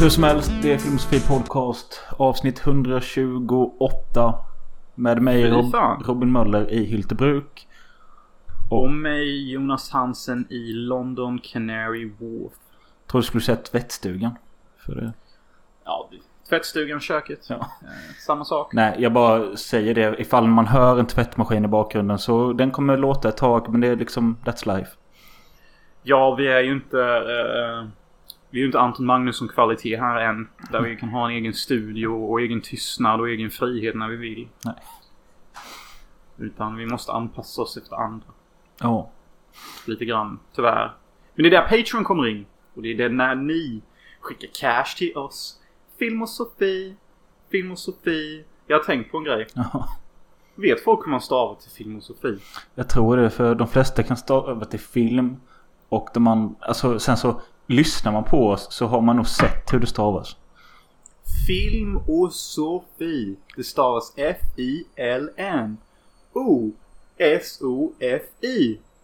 Hur som helst, det är Filmosofi Podcast avsnitt 128. Med mig Rob. Robin Möller i Hyltebruk. Och mig Jonas Hansen i London Canary Wharf. Tror du skulle säga tvättstugan. För det. Ja, tvättstugan, köket. Ja. Eh, samma sak. Nej, jag bara säger det. Ifall man hör en tvättmaskin i bakgrunden så den kommer låta ett tag. Men det är liksom, that's life. Ja, vi är ju inte... eh, vi är ju inte Anton Magnusson kvalitet här än. Där vi kan ha en egen studio och egen tystnad och egen frihet när vi vill. Nej. Utan vi måste anpassa oss efter andra. Ja. Lite grann, tyvärr. Men det är där Patreon kommer in. Och det är det när ni skickar cash till oss. Film och Sofie. Film och Sofie. Jag har tänkt på en grej. Jaha. Vet folk hur man stavar till film och Sofie? Jag tror det för de flesta kan stava till film. Och de man, alltså, sen så lyssnar man på oss så har man nog sett hur det stavas. Film och Sofie. Det stavas F-I-L-M. O-S-O-F-I.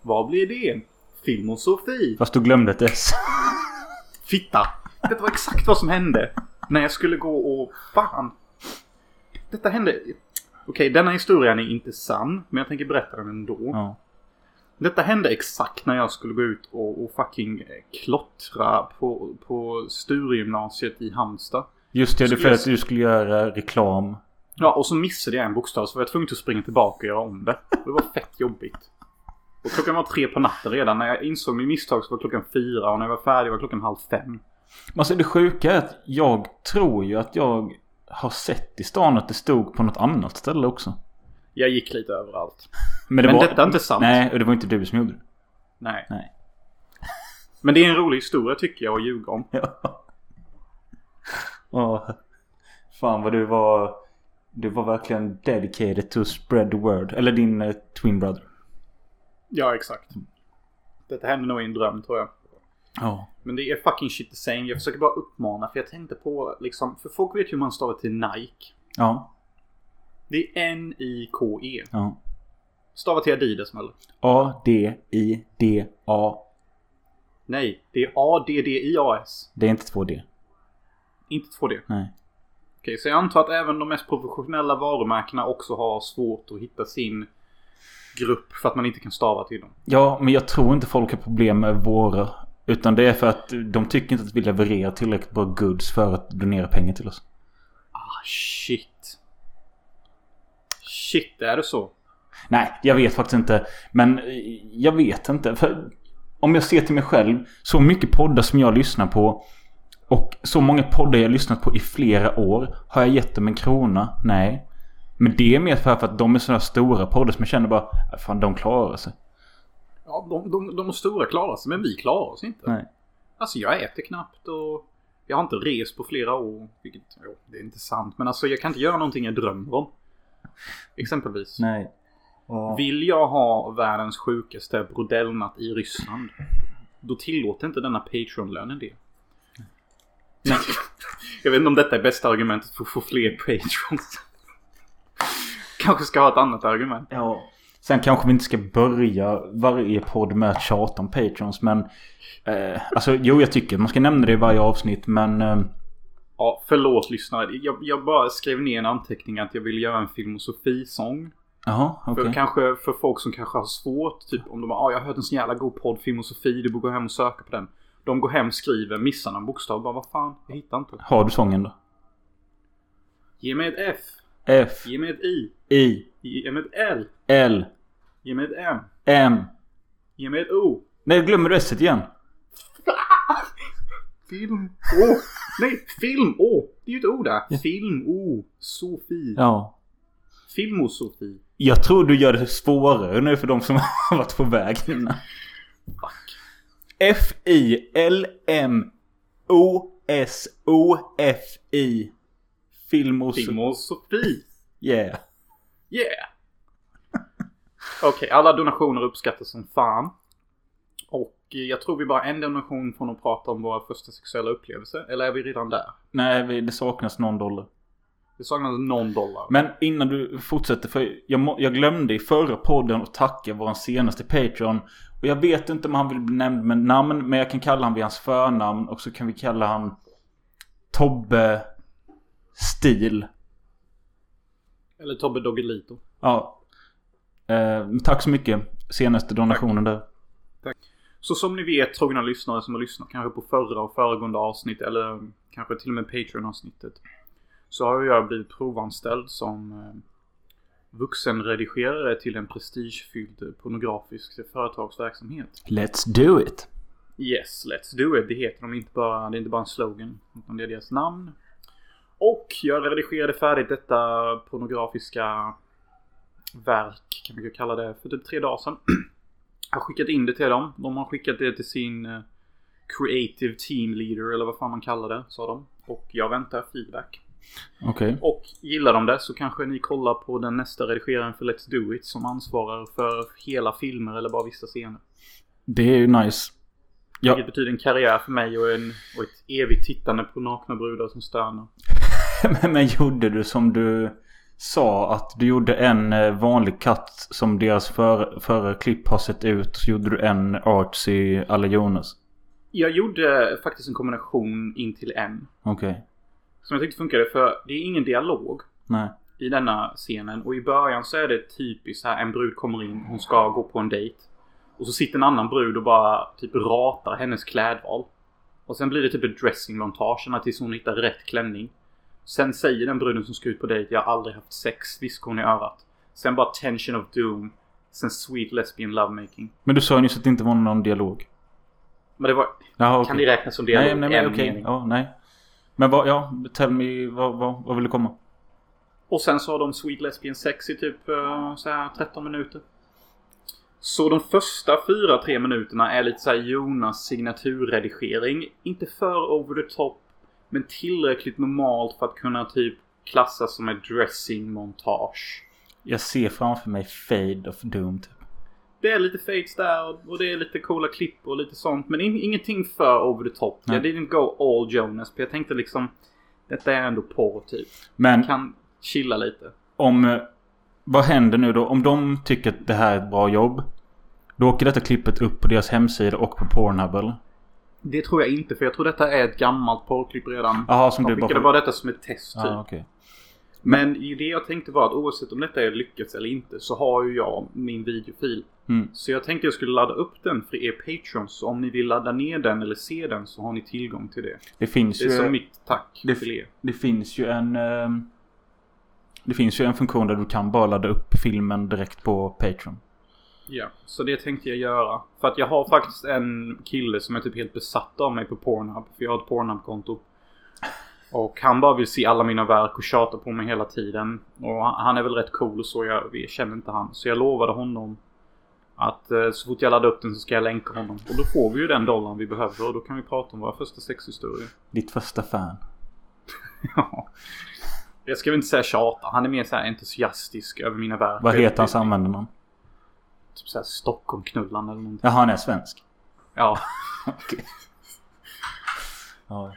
Vad blir det? Film och Sofie. Fast du glömde ett S. Fitta! Detta var exakt vad som hände. När jag skulle gå och... Fan! Detta hände... Okej, denna historien är inte sann. Men jag tänker berätta den ändå. Ja. Detta hände exakt när jag skulle gå ut och, och fucking eh, klottra på, på Sturegymnasiet i Halmstad. Just det, det för jag- att du skulle göra reklam. Ja, och så missade jag en bokstav så var jag tvungen att springa tillbaka och göra om det. Det var fett jobbigt. Och klockan var tre på natten redan. När jag insåg min misstag så var klockan fyra och när jag var färdig var klockan halv fem. Men Alltså det sjuka är att jag tror ju att jag har sett i stan att det stod på något annat ställe också. Jag gick lite överallt. Men, det Men var, detta är inte sant. Nej, och det var inte du som gjorde det. Nej. Nej. Men det är en rolig historia tycker jag att ljuga om. Ja. Åh, fan vad du var... Du var verkligen dedicated to spread the word. Eller din eh, twin brother. Ja, exakt. Detta hände nog i en dröm tror jag. Ja. Men det är fucking shit the same. Jag försöker bara uppmana för jag tänkte på liksom. För folk vet ju hur man stavar till Nike. Ja. Det är N-I-K-E. Ja. Stava till Adidas eller? A-D-I-D-A. Nej, det är A-D-D-I-A-S. Det är inte 2D. Inte 2D. Nej. Okej, så jag antar att även de mest professionella varumärkena också har svårt att hitta sin grupp för att man inte kan stava till dem. Ja, men jag tror inte folk har problem med våra. Utan det är för att de tycker inte att vi levererar tillräckligt bra goods för att donera pengar till oss. Ah, shit. Shit, är det så? Nej, jag vet faktiskt inte. Men eh, jag vet inte. För om jag ser till mig själv. Så mycket poddar som jag lyssnar på. Och så många poddar jag lyssnat på i flera år. Har jag gett dem en krona? Nej. Men det är mer för att de är sådana stora poddar som jag känner bara. "Ah, Fan, de klarar sig. Ja, de, de, de stora klarar sig, men vi klarar oss inte. Nej. Alltså, jag äter knappt och jag har inte rest på flera år. Vilket, jo, det är inte sant. Men alltså, jag kan inte göra någonting jag drömmer om. Exempelvis. Nej. Och... Vill jag ha världens sjukaste brodellnatt i Ryssland. Då tillåter inte denna Patreon-lönen det. Nej. Jag vet inte om detta är bästa argumentet för att få fler Patrons. Kanske ska ha ett annat argument. Ja. Sen kanske vi inte ska börja varje podd med att tjata om Patrons. Men... Eh, alltså jo jag tycker man ska nämna det i varje avsnitt men... Eh, Ja, förlåt lyssnare. Jag, jag bara skrev ner en anteckning att jag vill göra en film och Sofie-sång. Jaha, okej. För kanske för folk som kanske har svårt. Typ om de har, ah, jag har hört en sån jävla god podd, Film och Sofie. Du borde gå hem och söka på den. De går hem, skriver, missar någon bokstav. Bara vad fan, jag hittar inte. Har du sången då? Ge mig ett F. F, Ge mig ett I. I, Ge mig ett L. L, Ge mig ett M. M. Ge mig ett O. Nej, glömmer du S igen? Film. Å. Nej, film. Å. Det är ju ett O där. Film. O. Sofie. Ja. Film och Sofie. Jag tror du gör det svårare nu för de som har varit på väg innan. Fuck. F-I-L-M-O-S-O-F-I. Filmos... Film och Sofie. Yeah. Yeah. Okej, alla donationer uppskattas som fan. Jag tror vi bara en donation från att prata om våra första sexuella upplevelser. Eller är vi redan där? Nej, vi- det saknas någon dollar. Det saknas någon dollar. Men innan du fortsätter, för jag, må, jag glömde i förra podden att tacka vår senaste Patreon. Och jag vet inte om han vill bli nämnd med namn, men jag kan kalla han vid hans förnamn och så kan vi kalla han Tobbe Stil. Eller Tobbe Doggelito. Ja. Eh, tack så mycket. Senaste donationen där. Så som ni vet, trogna lyssnare som har lyssnat kanske på förra och föregående avsnitt eller kanske till och med Patreon-avsnittet. Så har jag blivit provanställd som eh, vuxenredigerare till en prestigefylld pornografisk företagsverksamhet. Let's do it. Yes, let's do it. Det heter de inte bara, det är inte bara en slogan. Utan det är deras namn. Och jag redigerade färdigt detta pornografiska verk, kan vi kalla det, för typ tre dagar sedan. Har skickat in det till dem. De har skickat det till sin eh, creative team leader eller vad fan man kallar det, sa de. Och jag väntar feedback. Okej. Och gillar de det så kanske ni kollar på den nästa redigeraren för Let's Do It som ansvarar för hela filmer eller bara vissa scener. Det är ju nice. Ja. Vilket betyder en karriär för mig och, en, och ett evigt tittande på nakna brudar som stönar. Men, men gjorde du som du sa att du gjorde en eh, vanlig katt som deras för klipp har sett ut. Så gjorde du en artsy alla Jonas. Jag gjorde faktiskt en kombination in till en. Okej. Som jag tyckte funkade för det är ingen dialog Nej. i denna scenen. Och i början så är det typiskt så här en brud kommer in, hon ska gå på en dejt. Och så sitter en annan brud och bara typ ratar hennes klädval. Och sen blir det typ ett dressing-montage tills hon hittar rätt klänning. Sen säger den bruden som ska ut på dejt jag har aldrig haft sex, viskar hon i örat. Sen bara tension of doom. Sen sweet lesbian lovemaking. Men du sa ju nyss att det inte var någon dialog. Men det var... Jaha, Kan det räknas som dialog? Nej, nej, men En okej. mening. Ja, nej. Men vad, ja, tell me, vad, vad, vad vill du komma? Och sen så har de Sweet Lesbian Sex i typ eh, så här 13 minuter. Så de första 4-3 minuterna är lite så Jonas signaturredigering. Inte för over the top. Men tillräckligt normalt för att kunna typ klassas som ett dressing montage. Jag ser framför mig Fade of Doom typ. Det är lite fades där och- det är lite coola klipp och lite sånt. Men in, ingenting för over the top. Nej. Jag didn't go all Jonas. För jag tänkte liksom detta är ändå porr typ. Men Kan chilla lite. om... eh, Vad händer nu då? Om de tycker att det här är ett bra jobb. Då åker detta klippet upp på deras hemsida och på Pornhub eller? Det tror jag inte för jag tror detta är ett gammalt porrklipp redan. Jaha, som De du bara... skickade bara detta som ett test typ. Ja, okej. Men det jag tänkte var att oavsett om detta är lyckats eller inte så har ju jag min videofil. Mm. Så jag tänkte jag skulle ladda upp den för er patrons. Så om ni vill ladda ner den eller se den så har ni tillgång till det. Det finns Det är ju... som mitt tack det- till er. Det finns ju en... ehm, Det finns ju en funktion där du kan bara ladda upp filmen direkt på Patreon. Ja, så det tänkte jag göra. För att jag har faktiskt en kille som är typ helt besatt av mig på Pornhub. För jag har ett Pornhub-konto. Och han bara vill se alla mina verk och tjatar på mig hela tiden. Och han är väl rätt cool så. Jag, känner inte han. Så jag lovade honom att eh, så fort jag laddar upp den så ska jag länka honom. Och då får vi ju den dollarn vi behöver och då kan vi prata om våra första sexhistorier. Ditt första fan. Ja. Jag ska väl inte säga tjata. Han är mer så här entusiastisk över mina verk. Vad heter hans användarnamn? Typ såhär Stockholmknullan eller någonting. Jaha, han är svensk. Ja. Okej. Ja.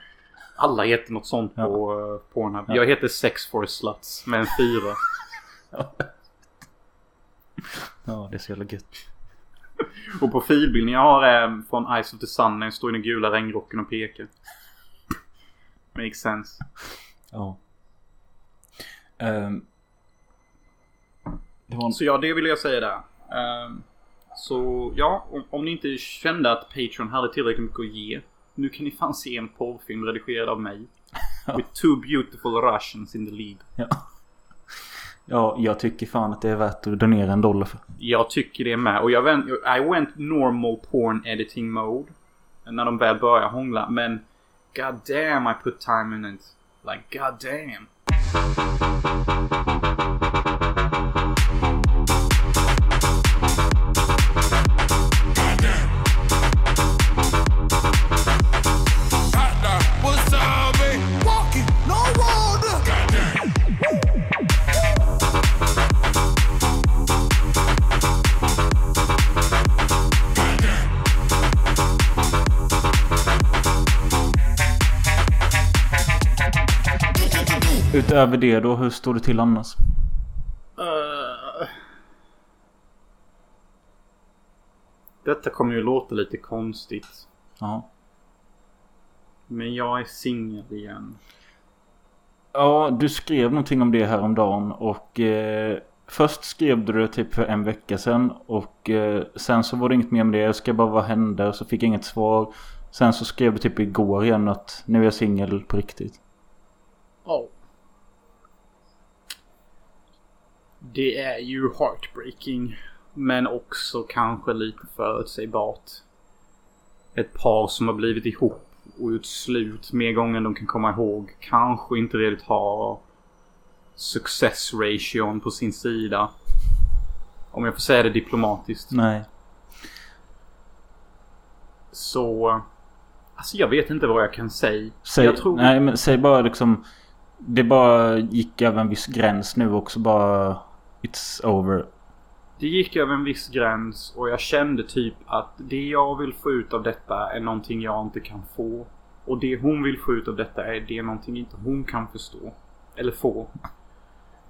Alla heter något sånt Ja. på uh, Pornhub. Ja. Jag heter Sex for Sluts med en fyra. ja, det är så jävla gött. och profilbilden jag har är från Eyes of the Sun när jag står i den gula regnrocken och pekar. Makes sense. Ja. Var en... Så ja, det vill jag säga där. Ehm, så ja, om, om ni inte kände att Patreon hade tillräckligt mycket att ge. Nu kan ni fan se en porrfilm redigerad av mig. With two beautiful Russians in the lead. Ja. ja, jag tycker fan att det är värt att donera en dollar för. Jag tycker det med. Och jag went, I went normal porn editing mode. När de väl börjar hångla. Men god damn I put time in it. Like god damn. Utöver det då, hur står det till annars? Uh. Detta kommer ju låta lite konstigt. Ja. Men jag är singel igen. Ja, du skrev någonting om det här om dagen och eh, först skrev du det typ för en vecka sedan och eh, sen så var det inget mer med det. Jag ska bara vad hände? Så fick jag inget svar. Sen så skrev du typ igår igen att nu är jag singel på riktigt. Ja. Det är ju heartbreaking. Men också kanske lite förutsägbart. Ett par som har blivit ihop och gjort slut mer gånger än de kan komma ihåg. Kanske inte redigt har success ration på sin sida. Om jag får säga det diplomatiskt. Nej. Så... Alltså jag vet inte vad jag kan säga. Säg, tror... Nej men säg bara liksom. Det bara gick över en viss gräns nu också bara. It's over. Det gick över en viss gräns och jag kände typ att det jag vill få ut av detta är någonting jag inte kan få. Och det hon vill få ut av detta är det någonting inte hon kan förstå. Eller få.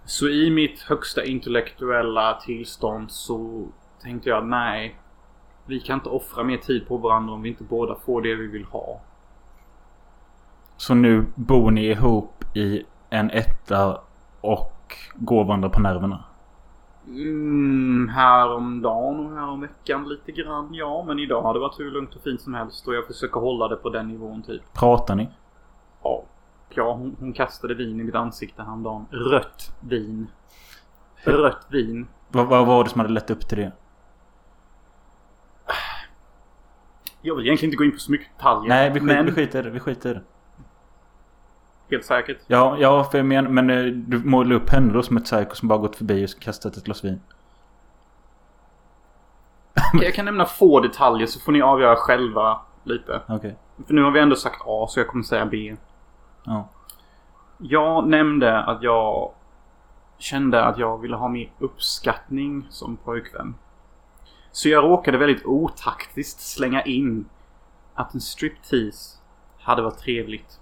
Så i mitt högsta intellektuella tillstånd så tänkte jag nej. Vi kan inte offra mer tid på varandra om vi inte båda får det vi vill ha. Så nu bor ni ihop i en etta och går varandra på nerverna. Mm, häromdagen och häromveckan lite grann ja. Men idag har det varit hur lugnt och fint som helst och jag försöker hålla det på den nivån typ. Pratar ni? Ja. Ja, hon, hon kastade vin i mitt ansikte häromdagen. Rött vin. Rött vin. Vad, vad var det som hade lett upp till det? Jag vill egentligen inte gå in på så mycket detaljer. Nej, vi, skit, men vi skiter. Vi skiter. Helt säkert. Ja, ja för jag menar, men eh, du målar upp henne då som ett psyko som bara gått förbi och kastat ett glas vin. Jag kan nämna få detaljer så får ni avgöra själva lite. Okej. För nu har vi ändå sagt A så jag kommer säga B. Ja. Jag nämnde att jag kände att jag ville ha mer uppskattning som pojkvän. Så jag råkade väldigt otaktiskt slänga in att en striptease hade varit trevligt.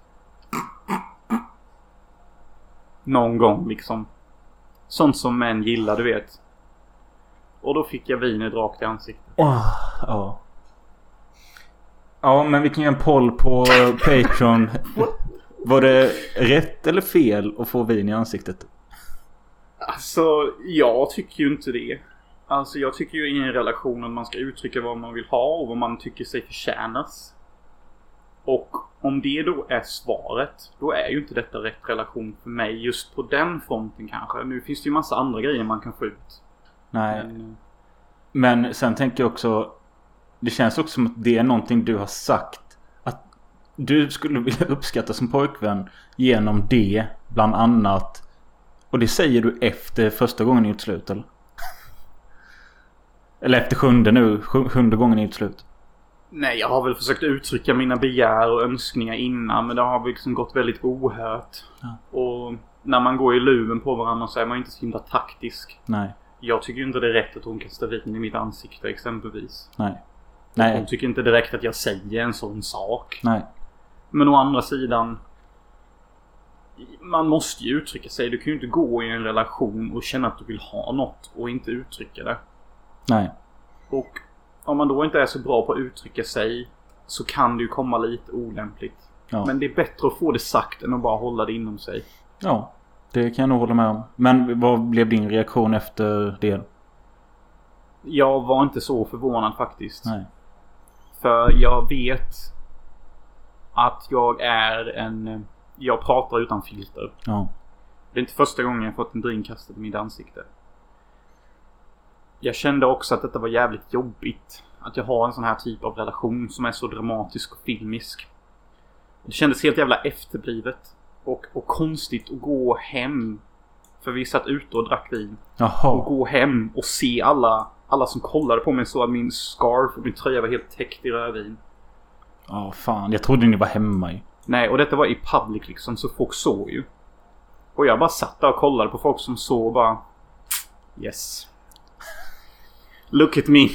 Någon gång liksom. Sånt som män gillar, du vet. Och då fick jag vinet rakt i ansiktet. Åh, ja. Ja, men vi kan göra en poll på Patreon. Var det rätt eller fel att få vin i ansiktet? Alltså, jag tycker ju inte det. Alltså, jag tycker ju i en relation att man ska uttrycka vad man vill ha och vad man tycker sig förtjänas. Och om det då är svaret, då är ju inte detta rätt relation för mig just på den fronten kanske. Nu finns det ju massa andra grejer man kan få ut. Nej. Men, Men sen tänker jag också. Det känns också som att det är någonting du har sagt. Att du skulle vilja uppskatta som pojkvän genom det bland annat. Och det säger du efter första gången ni gjort slut eller? Eller efter sjunde nu. sju- Sjunde gången ni gjort slut. Nej, jag har väl försökt uttrycka mina begär och önskningar innan, men det har liksom gått väldigt ohört. Ja. Och när man går i luven på varandra så är man inte så himla taktisk. Nej. Jag tycker inte det är rätt att hon kastar vin i mitt ansikte exempelvis. Nej. Hon Nej. tycker inte direkt att jag säger en sån sak. Nej. Men å andra sidan. Man måste ju uttrycka sig. Du kan ju inte gå i en relation och känna att du vill ha något och inte uttrycka det. Nej. Och om man då inte är så bra på att uttrycka sig så kan det ju komma lite olämpligt. Ja. Men det är bättre att få det sagt än att bara hålla det inom sig. Ja. Det kan jag nog hålla med om. Men vad blev din reaktion efter det? Jag var inte så förvånad faktiskt. Nej. För jag vet att jag är en... Jag pratar utan filter. Ja. Det är inte första gången jag fått en drink kastad i mitt ansikte. Jag kände också att detta var jävligt jobbigt. Att jag har en sån här typ av relation som är så dramatisk och filmisk. Det kändes helt jävla efterblivet. Och, och konstigt att gå hem. För vi satt ute och drack vin. Och Jaha. gå hem och se alla, alla som kollade på mig så att min scarf och min tröja var helt täckt i rödvin. Ja, fan. Jag trodde ni var hemma ju. Nej, och detta var i public liksom, så folk såg ju. Och jag bara satt där och kollade på folk som såg och bara... Yes. Look at me.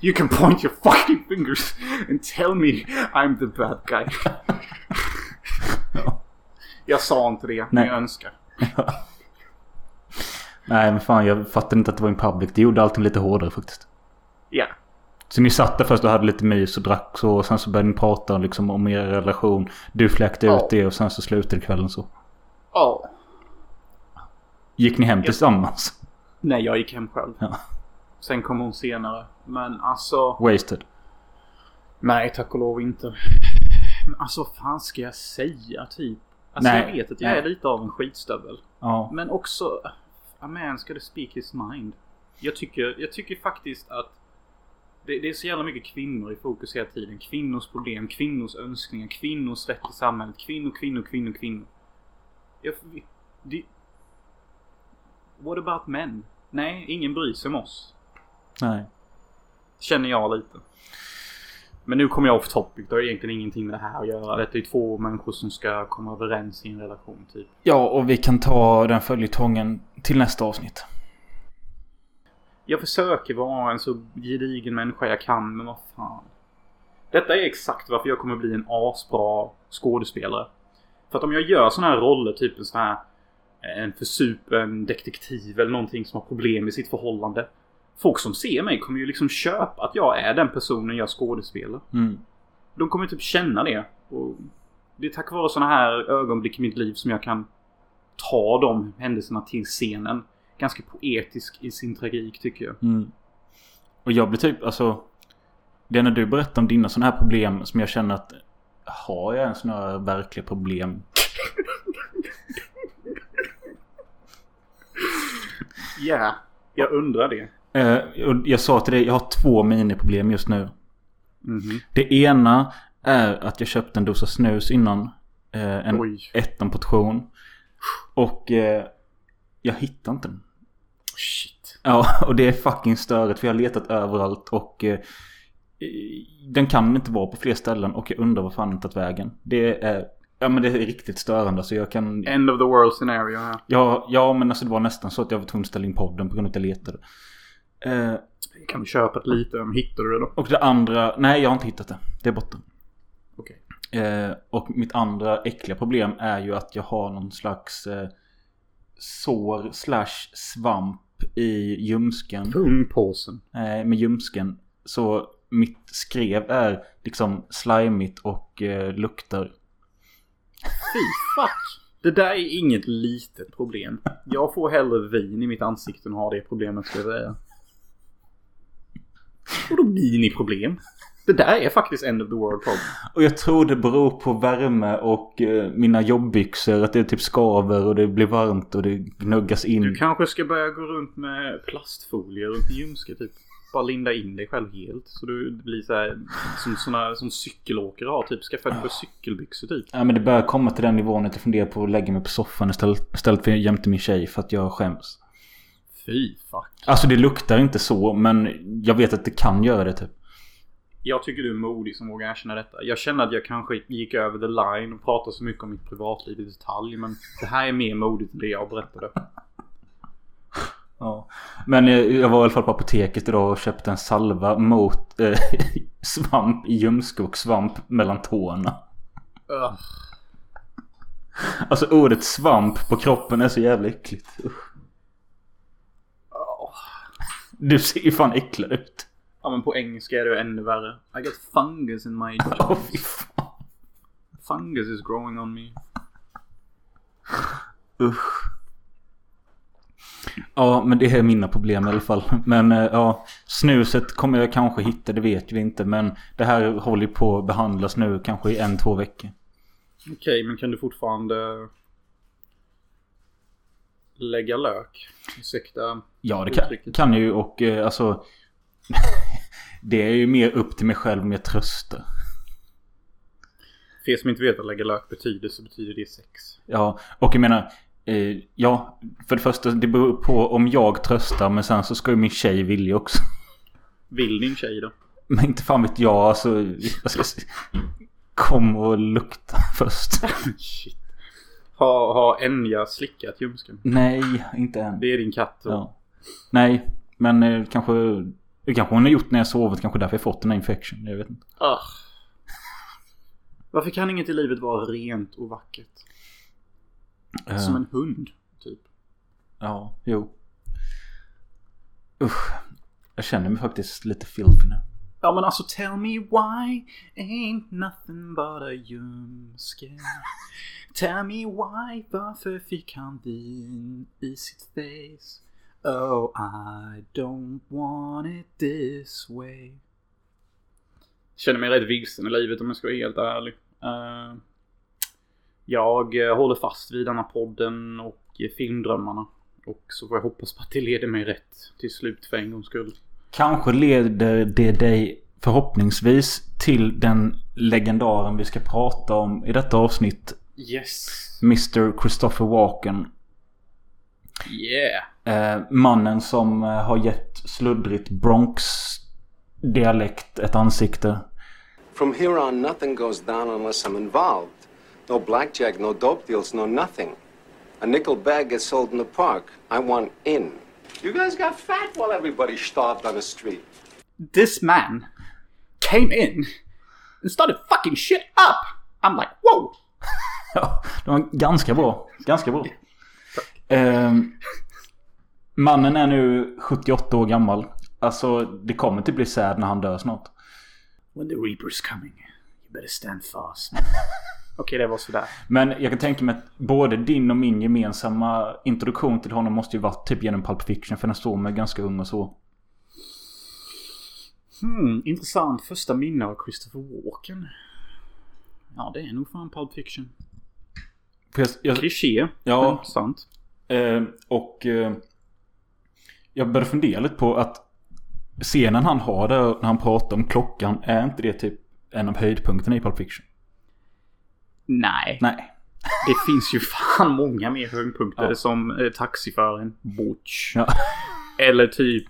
You can point your fucking fingers and tell me I'm the bad guy. Ja. Jag sa inte det, men Nej. jag önskar. Nej, men fan. Jag fattade inte att det var en public. Det gjorde allting lite hårdare faktiskt. Ja. Så ni satt där först och hade lite mys och drack så. Och sen så började ni prata liksom om er relation. Du fläkte Ja. ut det och sen så slutade kvällen så. Ja. Gick ni hem tillsammans? Nej, jag gick hem själv. Ja. Sen kom hon senare. Men alltså... Wasted. Nej, tack och lov inte. Men alltså vad fan ska jag säga typ? Alltså Nej, jag vet att jag nej. är lite av en skitstövel. Ja. Men också... A man ska speak his mind. Jag tycker, jag tycker faktiskt att det, det är så jävla mycket kvinnor i fokus hela tiden. Kvinnors problem, kvinnors önskningar, kvinnors rätt i samhället. Kvinnor, kvinnor, kvinnor, kvinnor. Jag, det, what about men? Nej, ingen bryr sig om oss. Nej. Känner jag lite. Men nu kommer jag off topic. Det har egentligen ingenting med det här att göra. Detta är två människor som ska komma överens i en relation typ. Ja, och vi kan ta den följetongen till nästa avsnitt. Jag försöker vara en så gedigen människa jag kan, men vad fan. Detta är exakt varför jag kommer bli en asbra skådespelare. För att om jag gör såna här roller, typ en sån här en försupen detektiv eller någonting som har problem i sitt förhållande. Folk som ser mig kommer ju liksom köpa att jag är den personen jag skådespelar. Mm. De kommer typ känna det. Och det är tack vare såna här ögonblick i mitt liv som jag kan ta de händelserna till scenen. Ganska poetisk i sin tragik tycker jag. Mm. Och jag blir typ, alltså. Det är när du berättar om dina sådana här problem som jag känner att har jag ens några verkliga problem? Ja, jag undrar det. Eh, och jag sa till dig, jag har två miniproblem just nu. Mhm. Det ena är att jag köpte en dosa snus innan. Eh, en Oj. ettan-portion. Och eh, jag hittar inte den. Shit. Ja, och det är fucking störigt för jag har letat överallt och den kan inte vara på fler ställen och jag undrar vad fan den tagit vägen. Det är, ja men det är riktigt störande så jag kan... End of the world scenario här. Ja, ja men alltså det var nästan så att jag var tvungen att ställa in podden på grund av att jag letade. Eh, Kan vi köpa ett lite? Om hittar du det då? och det andra, nej jag har inte hittat det. Det är borta. Okej. Eh, och mitt andra äckliga problem är ju att jag har någon slags eh, sår slash svamp i ljumsken. Pungpåsen. eh, med ljumsken. Så mitt skrev är liksom slimigt och eh, luktar. Fy fuck. Det där är inget litet problem. Jag får hellre vin i mitt ansikte än har det problemet ska jag säga. Vadå mini-problem? Det där är faktiskt end of the world problem. Och jag tror det beror på värme och eh, mina jobbbyxor. Att det typ skaver och det blir varmt och det gnuggas in. Du kanske ska börja gå runt med plastfolie runt i ljumske typ. Bara linda in dig själv helt. Så du blir så här som såna som cykelåkare har typ. Skaffa ett par cykelbyxor typ. Ja men det börjar komma till den nivån att jag funderar på att lägga mig på soffan istället, istället för jämte min tjej för att jag skäms. Fy fuck. Alltså det luktar inte så men jag vet att det kan göra det typ. Jag tycker du är modig som vågar erkänna detta. Jag känner att jag kanske gick över the line och pratade så mycket om mitt privatliv i detalj. Men det här är mer modigt än det jag berättade. Ja. Men eh, jag var i alla fall på apoteket idag och köpte en salva mot eh, svamp i svamp mellan tårna. Alltså ordet svamp på kroppen är så jävla äckligt. Usch. Du ser ju fan äcklad ut. Ja men på engelska är det ännu värre. I got fungus in my fy fan. Fungus is growing on me. Usch. Ja men det är mina problem i alla fall. Men eh, ja. Snuset kommer jag kanske hitta, det vet vi inte. Men det här håller ju på att behandlas nu kanske i en, två veckor. Okej, men kan du fortfarande lägga lök? Ursäkta. Ja det kan, kan ju och eh, alltså. det är ju mer upp till mig själv om jag tröstar. För er som inte vet vad lägga lök betyder så betyder det sex. Ja, och jag menar. Eh, ja, för det första det beror på om jag tröstar. Men sen så ska ju min tjej vilja också. Vill din tjej då? Men inte fan vet jag alltså. Jag ska se. Kom och lukta först. Shit. Har, har Enya slickat ljumsken? Nej, inte än. Det är din katt då? Ja. Nej, men eh, kanske. Det kanske hon har gjort när jag sovit. Kanske därför jag fått den här infection. Jag vet inte. Ah. Varför kan inget i livet vara rent och vackert? Eh, Som en hund, typ. Ja, jo. Usch. Jag känner mig faktiskt lite filthy nu. Ja men alltså tell me why ain't nothing but a ljumske. Tell me why varför fick han vin i sitt face? Oh I don't want it this way. Känner mig rätt vilsen i livet om jag ska vara helt ärlig. Uh, jag eh, håller fast vid denna podden och eh, filmdrömmarna. Och så får jag hoppas på att det leder mig rätt till slut för en gångs skull. Kanske leder det dig förhoppningsvis till den legendaren vi ska prata om i detta avsnitt. Yes. Mr. Christopher Walken. Yeah. Eh, mannen som eh, har gett sluddrigt Bronx-dialekt ett ansikte. From here on, nothing goes down unless I'm involved. No blackjack, no dope deals, no nothing. A nickel bag gets sold in the park. I want in. You guys got fat while everybody starved on the street. This man came in and started fucking shit up. I'm like, whoa! Ja, det var ganska bra. Ganska bra. Eh, mannen är nu 78 år gammal. Alltså, det kommer inte bli sad när han dör snart. When the reaper's coming, you better stand fast. Okej, det var sådär. Men jag kan tänka mig att både din och min gemensamma introduktion till honom måste ju varit typ genom Pulp Fiction. För den står mig ganska ung och så. Hmm, intressant första minne av Christopher Walken. Ja, det är nog fan Pulp Fiction. Jag, jag, Kliché. Ja. sant. eh, och eh, jag började fundera lite på att scenen han har där när han pratar om klockan. Är inte det typ en av höjdpunkterna i Pulp Fiction? Nej. Nej. Det finns ju fan många mer höjdpunkter Ja. som eh, taxiföraren Butch. Ja, Eller typ,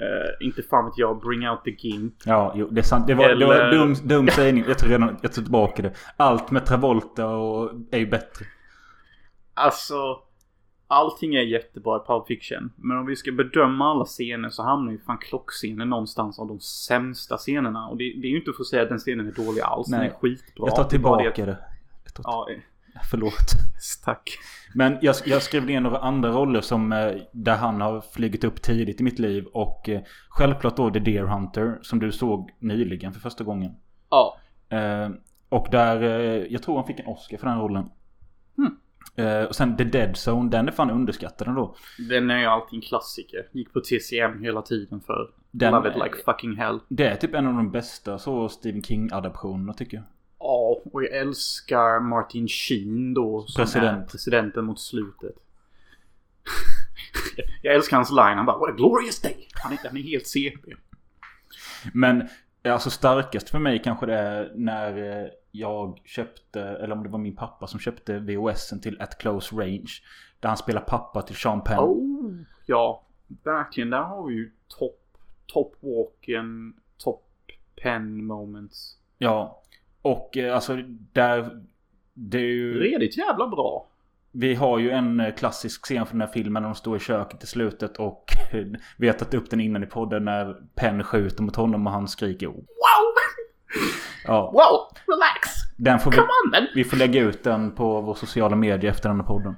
eh, inte fan vet jag, Bring Out the Gimp. ja jo, det är sant. Det var, det var Eller- dum, dum sägning. Jag tror redan jag tar tillbaka det. Allt med Travolta och är ju bättre. Alltså, allting är jättebra i Pulp Fiction. Men om vi ska bedöma alla scener så hamnar ju fan klockscenen någonstans av de sämsta scenerna. Och det, det är ju inte för att säga att den scenen är dålig alls. Den Nej. är skitbra. Jag tar tillbaka det. det. Tar, Ja, eh, Förlåt. tack. Men jag, jag skrev ner några andra roller som eh, där han har flugit upp tidigt i mitt liv. Och eh, självklart då The Deer Hunter som du såg nyligen för första gången. Ja. Eh, och där, eh, jag tror han fick en Oscar för den rollen. Hmm. Eh, och sen The Dead Zone, den är fan underskattad ändå. Den är ju alltid en klassiker. Gick på TCM hela tiden för Den- Love it like fucking hell. Det är typ en av de bästa så Stephen King-adaptionerna tycker jag. Ja, och jag älskar Martin Sheen då. Som President. är presidenten mot slutet. jag älskar hans line. Han bara What a glorious day. Han är, han är helt CP. Men alltså starkast för mig kanske det är när eh, jag köpte, eller om det var min pappa som köpte VHSen till At Close Range. Där han spelar pappa till Sean Penn. Oh, ja. Verkligen. Där har vi ju top, top walken, top pen moments. Ja. Och eh, alltså där... Det är ju... Redigt jävla bra. Vi har ju en eh, klassisk scen från den här filmen när de står i köket i slutet och vi har tagit upp den innan i podden när Penn skjuter mot honom och han skriker. Wow! Ja, Wow! Relax! den får vi, Come on man! vi får lägga ut den på vår sociala medier efter den här podden.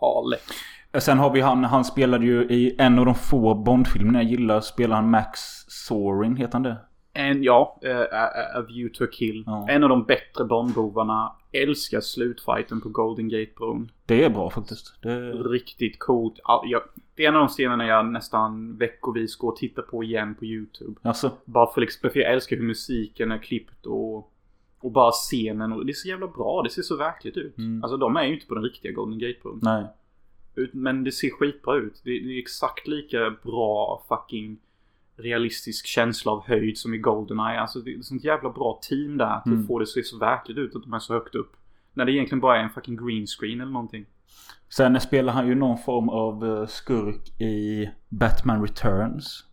Ja, lätt. Sen har vi han, han spelade ju i en av de få Bond-filmerna jag gillar. Spelar han Max Sorin, heter han det? En, ja, uh, a, View to a Kill. Ja. En av de bättre Bondbovarna. Älskar slutfighten på Golden Gate-bron. Det är bra faktiskt. Det, Riktigt coolt. Ja, jag, det är en av de scenerna jag nästan veckovis går och tittar på igen på YouTube. alltså, Bara för, liksom, för jag älskar hur musiken är klippt och, och bara scenen. Och det är så jävla bra. Det ser så verkligt ut. Mm. Alltså de är ju inte på den riktiga Golden Gate-bron. nej. Men det ser skitbra ut. Det, det är exakt lika bra fucking realistisk känsla av höjd som i Goldeneye. Alltså det är ett sånt jävla bra team där. Att Mm. få det att se så verkligt ut att de är så högt upp. När det egentligen bara är en fucking green screen eller någonting. Sen spelar han ju någon form av eh, skurk i Batman Returns.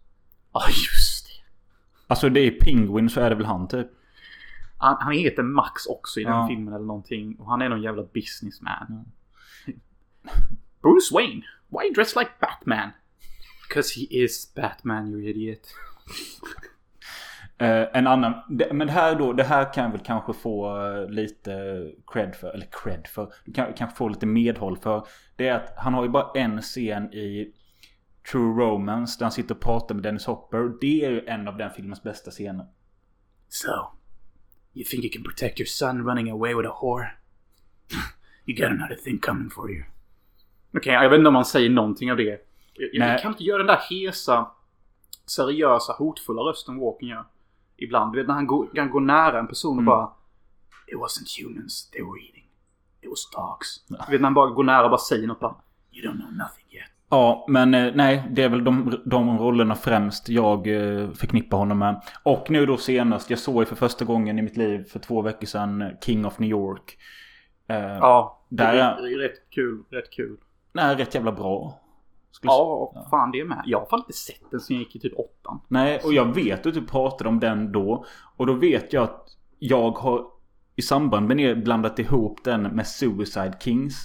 Ja, just det. Alltså det är Penguin så är det väl han typ. Han, han heter Max också i den Ja. filmen eller någonting. Och han är någon jävla businessman. Bruce Wayne. Why dressed like Batman? Because he is Batman, you idiot. Eh, en annan, det, men det här då, det här kan jag väl kanske få eh, lite cred för, eller cred för. Du kan kanske få lite medhåll för. Det är att han har ju bara en scen i True Romance. Där han sitter och pratar med Dennis Hopper. Det är ju en av den filmens bästa scener. So, you think you can protect your son running away with a whore? You got another thing coming for you. Okej, jag vet inte om man säger någonting av det. Jag, jag, kan inte göra den där hesa, seriösa, hotfulla rösten Walken gör. Ibland. Du vet när han går, han går nära en person och bara... It wasn't humans they were eating. It was dogs. Du vet när han bara går nära och bara säger något bara... You don't know nothing yet. Ja, men eh, nej, det är väl de, de rollerna främst jag eh, förknippar honom med. Och nu då senast, jag såg ju för första gången i mitt liv för två veckor sedan eh, King of New York. Ja, Där det är- är rätt kul. Rätt kul. Nej, rätt jävla bra. Skulle Ja, fan det är med. Jag har fan inte sett den sen jag gick i typ åttan. Nej, och jag vet att du pratade om den då. Och då vet jag att jag har i samband med det blandat ihop den med Suicide Kings.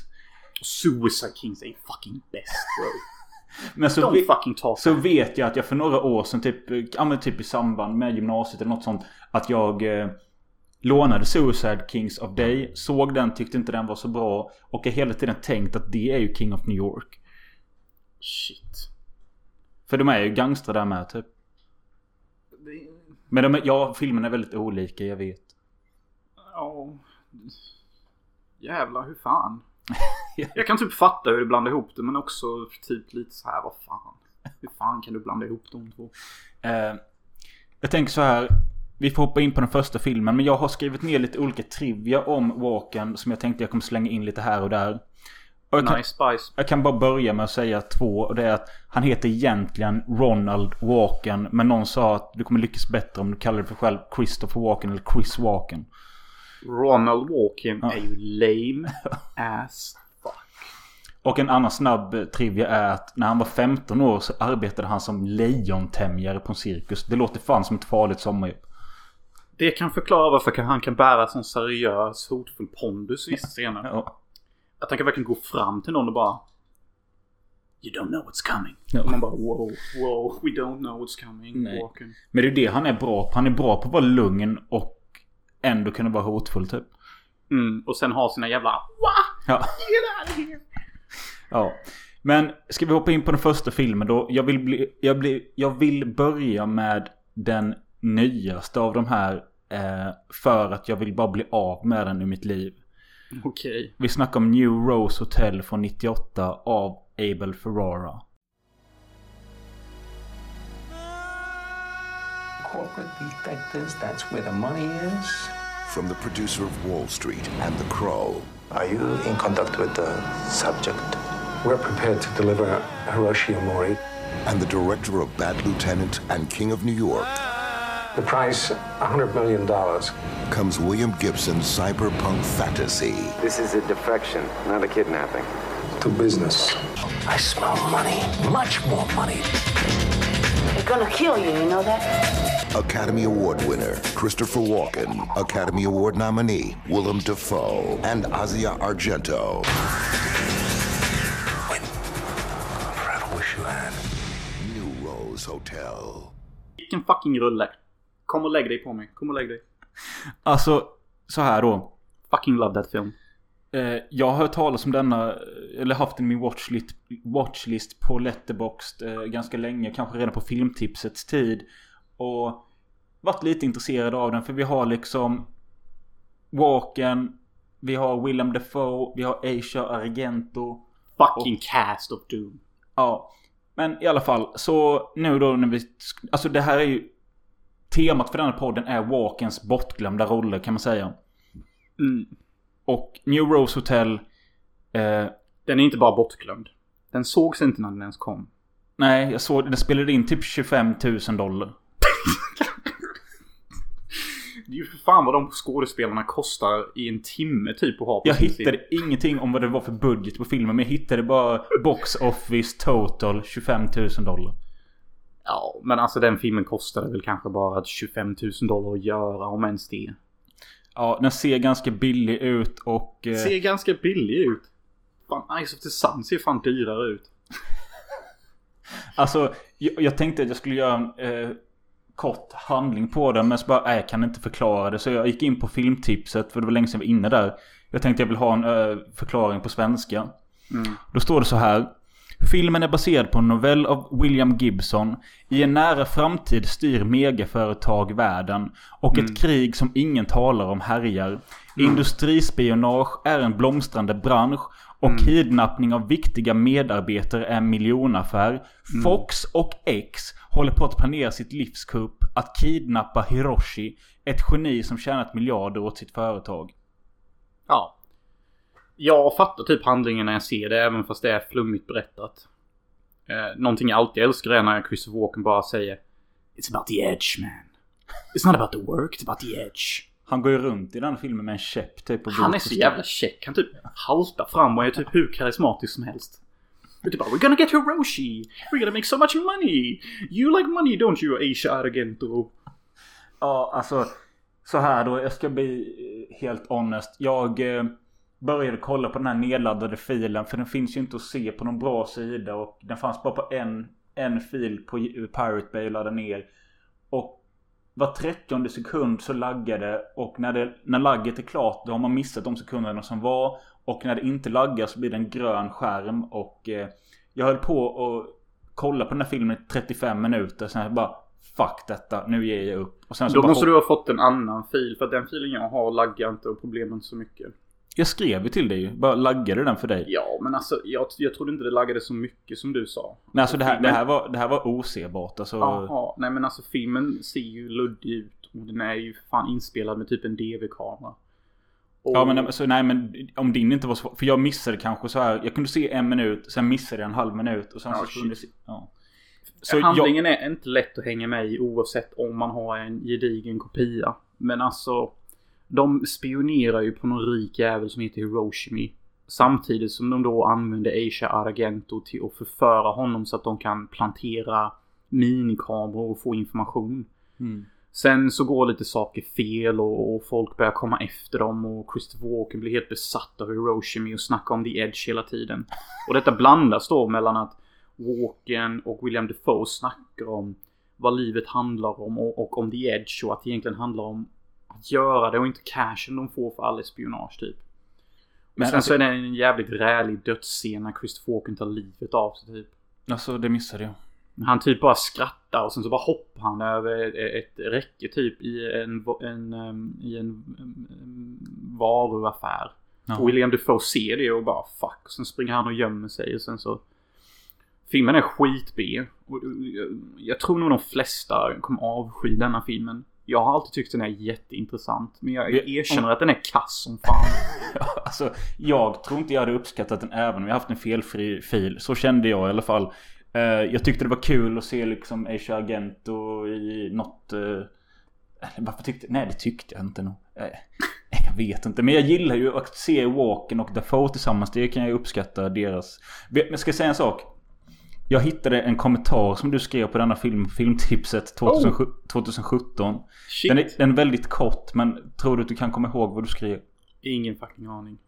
Suicide Kings är fucking best bro. Men så, tar så vet jag att jag för några år sedan, typ, ja, typ i samband med gymnasiet eller något sånt, att jag eh, lånade Suicide Kings av dig, såg den, tyckte inte den var så bra och har hela tiden tänkt att det är ju King of New York. Shit. För de är ju gangstrar där med typ. Men de är, ja, filmerna är väldigt olika, jag vet. Ja. Jävlar, hur fan? Jag kan typ fatta hur du blandar ihop det men också typ lite så här, vad fan? Hur fan kan du blanda ihop de två? Eh, jag tänker så här. Vi får hoppa in på den första filmen. Men jag har skrivit ner lite olika trivia om Walken. Som jag tänkte jag kommer slänga in lite här och där. Jag, kan, Nice Spice. jag kan bara börja med att säga två. Och det är att han heter egentligen Ronald Walken. Men någon sa att du kommer lyckas bättre om du kallar dig för själv Christopher Walken eller Chris Walken. Ronald Walken Ja. är ju lame as fuck. Och en annan snabb eh, trivia är att när han var 15 år så arbetade han som lejontämjare på en cirkus. Det låter fan som ett farligt sommarjobb. Det kan förklara varför han kan bära sån seriös hotfull pondus vissa scener. Ja. Att han kan verkligen gå fram till någon och bara You don't know what's coming. Ja. Och man bara wow, wow, we don't know what's coming. Men det är det han är bra på. Han är bra på att vara lugn och ändå kunna vara hotfull typ. Mm, och sen ha sina jävla! Ja. Of here! ja. Men ska vi hoppa in på den första filmen då? Jag vill, bli, jag blir, jag vill börja med den nyaste av de här. Eh, för att jag vill bara bli av med den i mitt liv. Okej. Vi snackar om New Rose Hotel från 98 av Abel Ferrara. Corporate detectives, that's where the money is. From the producer of Wall Street and The Crow, Are you in contact with the subject? We're prepared to deliver Hiroshi Omori. and the director of Bad Lieutenant and King of New York, The price, $100 million. comes William Gibson's cyberpunk fantasy. This is a defection, not a kidnapping. To business. I smell money. Much more money. They're gonna kill you, you know that? Academy Award winner Christopher Walken, Academy Award nominee Willem Dafoe, and Asia Argento. Forever wish you had. New Rose Hotel. Vilken fucking rulle. Kom och lägg dig på mig. Kom och lägg dig. Alltså, så här då. Fucking love that film. Eh, jag har hört talas om denna, eller haft den i min watchlist, watchlist på Letterboxd eh, ganska länge. Kanske redan på filmtipsets tid. Och varit lite intresserad av den för vi har liksom Walken, vi har Willem Dafoe, vi har Asia Argento. Fucking cast of doom. Ja, men i alla fall så nu då när vi... Alltså det här är ju... Temat för den här podden är Walkens bortglömda roller kan man säga. Mm. Och New Rose Hotel... Eh, Den är inte bara bortglömd. Den sågs inte när den ens kom. nej, jag såg den spelade in typ 25 000 dollar. Det är ju för fan vad de skådespelarna kostar i en timme typ att ha på Jag sin hittade film. ingenting om vad det var för budget på filmen. Men jag hittade bara Box Office Total 25 000 dollar. Ja, men alltså den filmen kostade väl kanske bara 25 000 dollar att göra om ens det. Ja, den ser ganska billig ut och... Eh, Ser ganska billig ut. Fan, Eyes of the Sun ser fan dyrare ut. Alltså, jag, jag tänkte att jag skulle göra en eh, kort handling på den. Men så bara, nej, jag kan inte förklara det. Så jag gick in på filmtipset, för det var länge sedan jag var inne där. Jag tänkte jag vill ha en eh, förklaring på svenska. Då står det så här. Filmen är baserad på en novell av William Gibson. I en nära framtid styr megaföretag världen. Och ett krig som ingen talar om härjar. Industrispionage är en blomstrande bransch. Och kidnappning av viktiga medarbetare är en miljonaffär. Fox och X håller på att planera sitt livskupp. Att kidnappa Hiroshi. Ett geni som tjänat miljarder åt sitt företag. Ja. Jag fattar typ handlingen när jag ser det, även fast det är flummigt berättat. Eh, någonting jag alltid älskar är när Christopher Walken bara säger It's about the edge man. It's not about the work, it's about the edge. Han går ju runt i den filmen med en käpp typ. Och Han är så jävla check. Han typ haltar fram och är typ hur karismatisk som helst. Det är typ bara We're gonna get Hiroshi! We're gonna make so much money! You like money don't you Asia Argento? Ja, alltså. Så här då. Jag ska bli eh, helt honest. Jag eh, började kolla på den här nedladdade filen. För den finns ju inte att se på någon bra sida. Och den fanns bara på en, en fil på Pirate Bay och laddade ner. Och var 30 sekund så laggar det. Och när, det, när lagget är klart då har man missat de sekunderna som var. Och när det inte laggar så blir det en grön skärm. Och eh, jag höll på att kolla på den här filmen i 35 minuter. Sen jag bara Fuck detta, nu ger jag upp. Och sen så Då måste du ha fått en annan fil. För att den filen jag har laggar inte och problemen så mycket. Jag skrev ju till dig ju. Bara laggade den för dig? Ja, men alltså jag, jag trodde inte det laggade så mycket som du sa. Nej alltså det här, det här, var, det här var osebart alltså. Jaha, nej men alltså filmen ser ju luddig ut. Och den är ju fan inspelad med typ en DV-kamera. Och- Ja men alltså, nej men om din inte var så För jag missade kanske så här. Jag kunde se en minut. Sen missade jag en halv minut. Och sen Ja, så kunde se, ja. Så jag, Handlingen är inte lätt att hänga med i oavsett om man har en gedigen kopia. Men alltså, de spionerar ju på någon rik jävel som heter Hiroshimi. Samtidigt som de då använder Asia Argento till att förföra honom så att de kan plantera minikameror och få information. Mm. Sen så går lite saker fel och, och folk börjar komma efter dem och Christopher Walken blir helt besatt av Hiroshimi och snackar om the edge hela tiden. Och detta blandas då mellan att Walken och William Defoe snackar om vad livet handlar om och, och om the edge och att det egentligen handlar om att göra det och inte cashen de får för all espionage typ. Men sen alltså- så är det en jävligt rälig dödsscen när Christopher Walken tar livet av sig typ. Alltså det missade jag. Han typ bara skrattar och sen så bara hoppar han över ett räcke typ i en, en, i en varuaffär. Ja. Och William Defoe ser det och bara fuck. Och sen springer han och gömmer sig och sen så... Filmen är. Och jag- Jag tror nog de flesta kommer avsky denna filmen. Jag har alltid tyckt den är jätteintressant. Men jag erkänner att den är kass som fan. Alltså jag tror inte jag hade uppskattat den även om jag haft en felfri fil. Så kände jag i alla fall. Eh, jag tyckte det var kul att se liksom Asia Argento i något... Uh, varför tyckte... Nej det tyckte jag inte nog. Eh, jag vet inte. Men jag gillar ju att se Walken och Dafoe tillsammans. Det kan jag uppskatta deras... Men jag ska säga en sak. Jag hittade en kommentar som du skrev på denna film, filmtipset 2007, 2017. Shit. Den är, den är väldigt kort men tror du att du kan komma ihåg vad du skrev? Ingen fucking aning.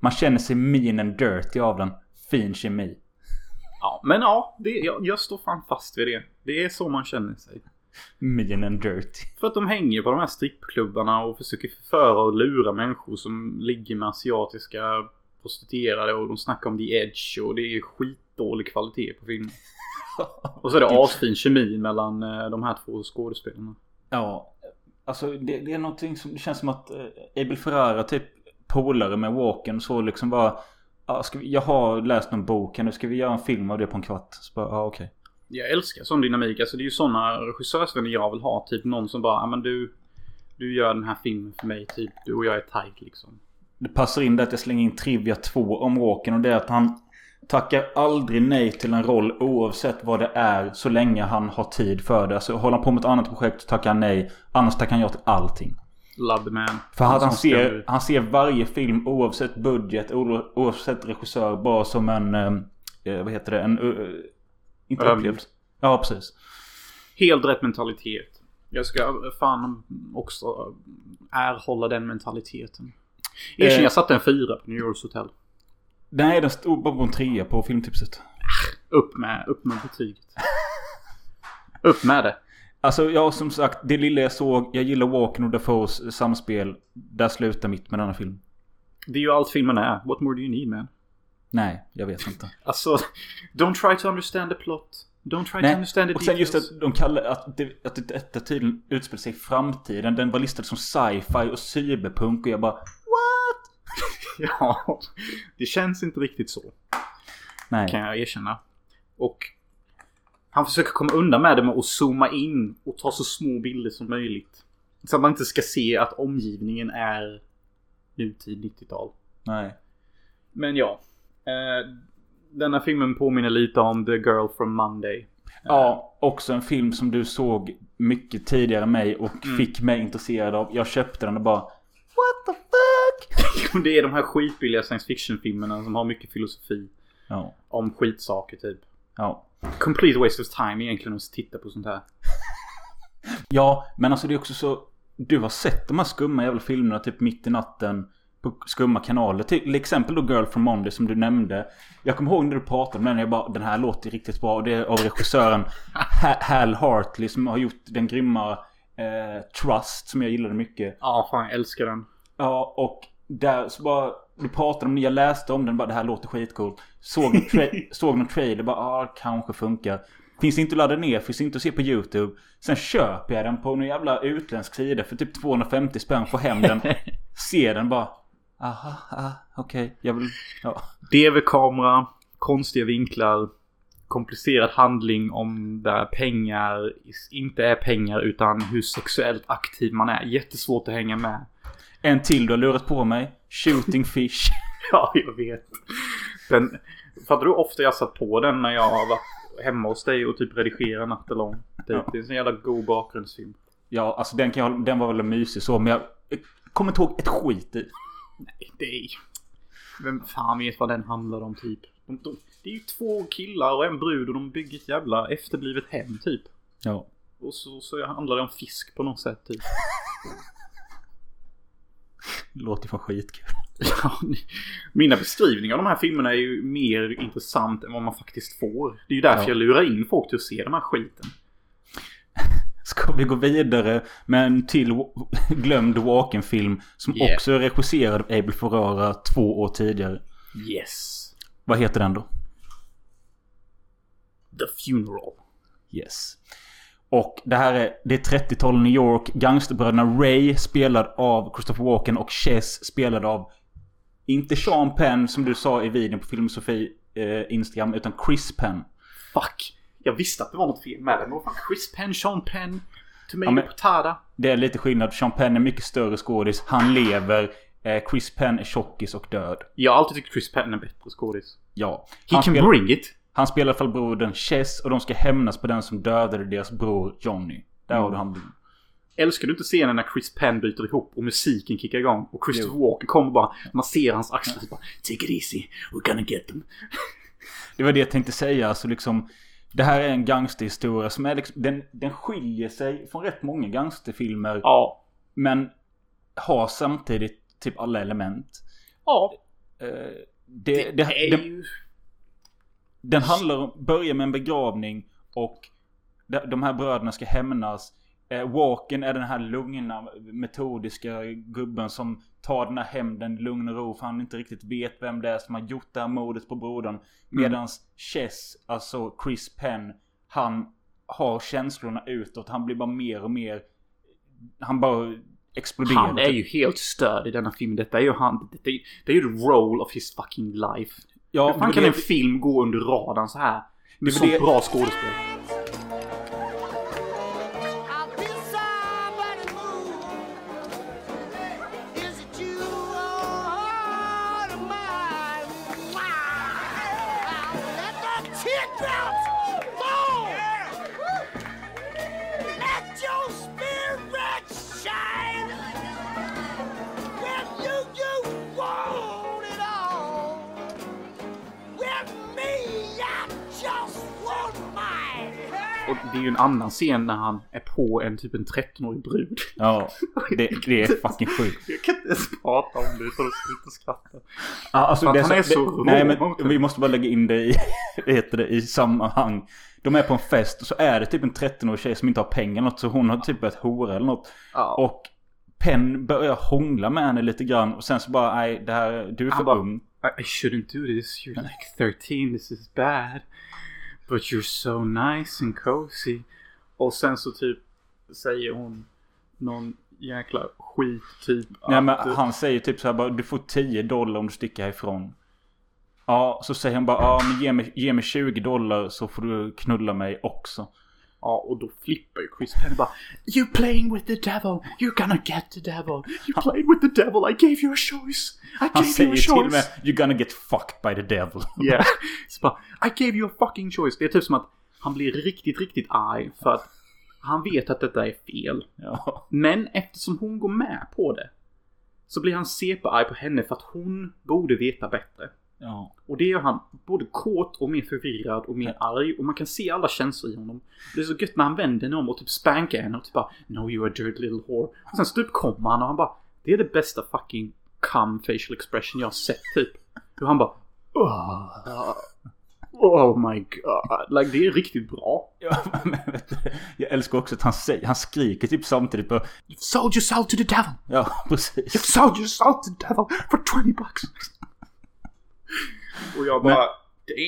Man känner sig mean and dirty av den. Fin kemi. Ja, men ja. Det, jag, jag står fan fast vid det. Det är så man känner sig. Mean and dirty. För att de hänger på de här strippklubbarna och försöker förföra och lura människor som ligger med asiatiska prostituerade och de snackar om the edge och det är skitdålig kvalitet på filmen. Och så är det asfin kemi mellan eh, de här två skådespelarna. Ja. Alltså det, det är någonting som det känns som att eh, Abel Ferrara typ polare med Walken så liksom bara. Ska vi, jag har läst någon bok här nu. Ska vi göra en film av det på en kvart? Så bara, ja okej. Jag älskar sån dynamik. Alltså det är ju såna regissörsvänner jag vill ha. Typ någon som bara, ja men du, du gör den här filmen för mig. Typ du och jag är tight liksom. Det passar in där att jag slänger in Trivia 2 om Walken och det är att han tackar aldrig nej till en roll oavsett vad det är så länge han har tid för det. Så håller han på med ett annat projekt tackar han nej. Annars tackar han ja till allting. Love man. För han ska ser, han ser varje film oavsett budget, oavsett regissör bara som en... Eh, vad heter det? En... Uh, inte upplevelse. Ja, precis. Helt rätt mentalitet. Jag ska fan också erhålla den mentaliteten. Erkänn, Eh. jag satte en fyra på New Yorks Hotel. Nej, den stod bara på en trea på filmtipset. Upp med, upp med betyget. upp med det. Alltså, ja som sagt, det lilla jag såg. Jag gillar Walken och Dafoes samspel. Där slutar mitt med denna film. Det är ju allt filmen är. What more do you need man? Nej, jag vet inte. Alltså, don't try to understand the plot. Don't try to Nej, understand the och sen just att de kallar att det, att det, detta tydligen utspelar sig i framtiden. Den var listad som sci-fi och cyberpunk och jag bara Ja, det känns inte riktigt så. nej. Kan jag erkänna. Och han försöker komma undan med det med att zooma in och ta så små bilder som möjligt. Så att man inte ska se att omgivningen är nutid 90-tal. nej. Men ja. Eh, denna filmen påminner lite om The Girl from Monday. Ja, också en film som du såg mycket tidigare än mig och Mm. fick mig intresserad av. Jag köpte den och bara Det är de här skitbilliga science fiction-filmerna som har mycket filosofi. Ja, Om skitsaker typ. ja. Complete waste of time egentligen att titta på sånt här. Ja, men alltså det är också så. Du har sett de här skumma jävla filmerna typ mitt i natten. På skumma kanaler. Till exempel då Girl from Monday som du nämnde. Jag kommer ihåg när du pratade om den. Jag bara den här låter riktigt bra. Och det är av regissören Ha- Hal Hartley som har gjort den grymma eh, Trust som jag gillade mycket. Ja, fan jag älskar den. Ja, och där så bara... Du pratade om det, jag läste om den bara det här låter skitcoolt. Såg tra- såg någon trailer bara ah, kanske funkar. Finns inte att ladda ner, finns inte att se på YouTube. Sen köper jag den på någon jävla utländsk sida för typ 250 spänn. Får hem den. ser den bara. Aha, ah, okej. Jag vill... Ja. DV-kamera, konstiga vinklar, komplicerad handling om där pengar inte är pengar utan hur sexuellt aktiv man är. Jättesvårt att hänga med. En till du har lurat på mig. Shooting Fish. Ja, jag vet. Den, fattar du hur ofta jag satt på den när jag har varit hemma hos dig och typ redigerat natten lång? Det, Ja. det är en sån jävla god bakgrundsfilm. Ja, alltså den, kan jag, den var väl mysig så. Men jag, jag kommer inte ihåg ett skit i. Nej, det är... Vem fan vet vad den handlar om typ? De, de, det är ju två killar och en brud och de bygger ett jävla efterblivet hem typ. Ja. Och så, så handlar det om fisk på något sätt typ. Låter fan skitkul. Ja, Mina beskrivningar av de här filmerna är ju mer intressant än vad man faktiskt får. Det är ju därför Ja. jag lurar in folk till att se de här skiten. Ska vi gå vidare med en till glömd Walken-film som Yeah. också är regisserad av Abel Ferrara två år tidigare. Yes. Vad heter den då? The Funeral. Yes. Och det här är, det är 30-tal New York. Gangsterbröderna Ray spelad av Christopher Walken och Chess spelad av inte Sean Penn som du sa i videon på Filmosofi eh, Instagram utan Chris Penn. Fuck. Jag visste att det var något fel med den. Men fan, Chris Penn, Sean Penn, Tomato Ja, Potada. Det är lite skillnad. Sean Penn är mycket större skådis. Han lever. Eh, Chris Penn är tjockis och död. Jag har alltid tyckt Chris Penn är bättre skådis. Ja. He Han can bring it. Han spelar i alla fall brodern Chess och de ska hämnas på den som dödade deras bror Johnny. Där har du han. Älskar du inte scenen när Chris Penn byter ihop och musiken kickar igång och Christopher Walken kommer bara, man ser hans axlar och bara Take it easy, we're gonna get them. Det var det jag tänkte säga. Alltså liksom. Det här är en gangsterhistoria som är liksom, den, den skiljer sig från rätt många gangsterfilmer. Ja. Men har samtidigt typ alla element. Ja. Eh, det, Det, det, är ju... den handlar om, börjar med en begravning och de, här bröderna ska hämnas. Eh, Walken är den här lugna, metodiska gubben som tar den här hämnden i lugn och ro för han inte riktigt vet vem det är som har gjort det här mordet på brodern. Medans Chess, alltså Chris Penn, han har känslorna utåt. Han blir bara mer och mer... Han bara exploderar. Han är ju helt störd i denna film. Detta är ju han... Det är, det är ju the role of his fucking life. Ja, Hur fan kan det- en film gå under radarn så här? Med Det så det- bra skådespel. Det är ju en annan scen när han är på en typ en 13-årig brud. Ja, det, det är fucking sjukt. Jag kan inte ens prata om det utan att sluta skratta. Ja, alltså att han är så det, Nej men vi måste bara lägga in det i, heter det, i sammanhang. De är på en fest och så är det typ en 13-årig tjej som inte har pengar något. Så hon har typ börjat hora eller något. Ja. Och Penn börjar hångla med henne lite grann. Och sen så bara, nej det här, du är för ung. I shouldn't do this. You're like 13. This is bad. But you're so nice and cozy. Och sen så typ säger hon någon jäkla skit typ. Nej men att- han säger typ så här bara du får 10 dollar om du sticker härifrån. Ja, så säger han bara ja men ge mig, ge mig 20 dollar så får du knulla mig också. Ja, och då flippar ju Chris Penn bara You playing with the devil! You're gonna get the devil! You played with the devil! I gave you a choice! I Han gave you säger a till och choice! med you're gonna get fucked by the devil. Yeah. Så bara, I gave you a fucking choice. Det är typ som att han blir riktigt, riktigt arg för att han vet att detta är fel. Ja. Men eftersom hon går med på det så blir han CP-arg på henne för att hon borde veta bättre. Ja. Och det gör han både kåt och mer förvirrad och mer arg. Och man kan se alla känslor i honom. Det är så gött när han vänder sig om och typ spankar henne och typ bara No you a dirty little whore. Och sen så typ kommer han och han bara Det är det bästa fucking cum facial expression jag har sett typ. Hur han bara "Ugh. Oh my god. Like det är riktigt bra. Ja, men vet du, jag älskar också att han, säger, han skriker typ samtidigt på... You've sold yourself to the devil. Ja, You've precis. sold yourself to the devil for 20 bucks. Och jag bara Damn.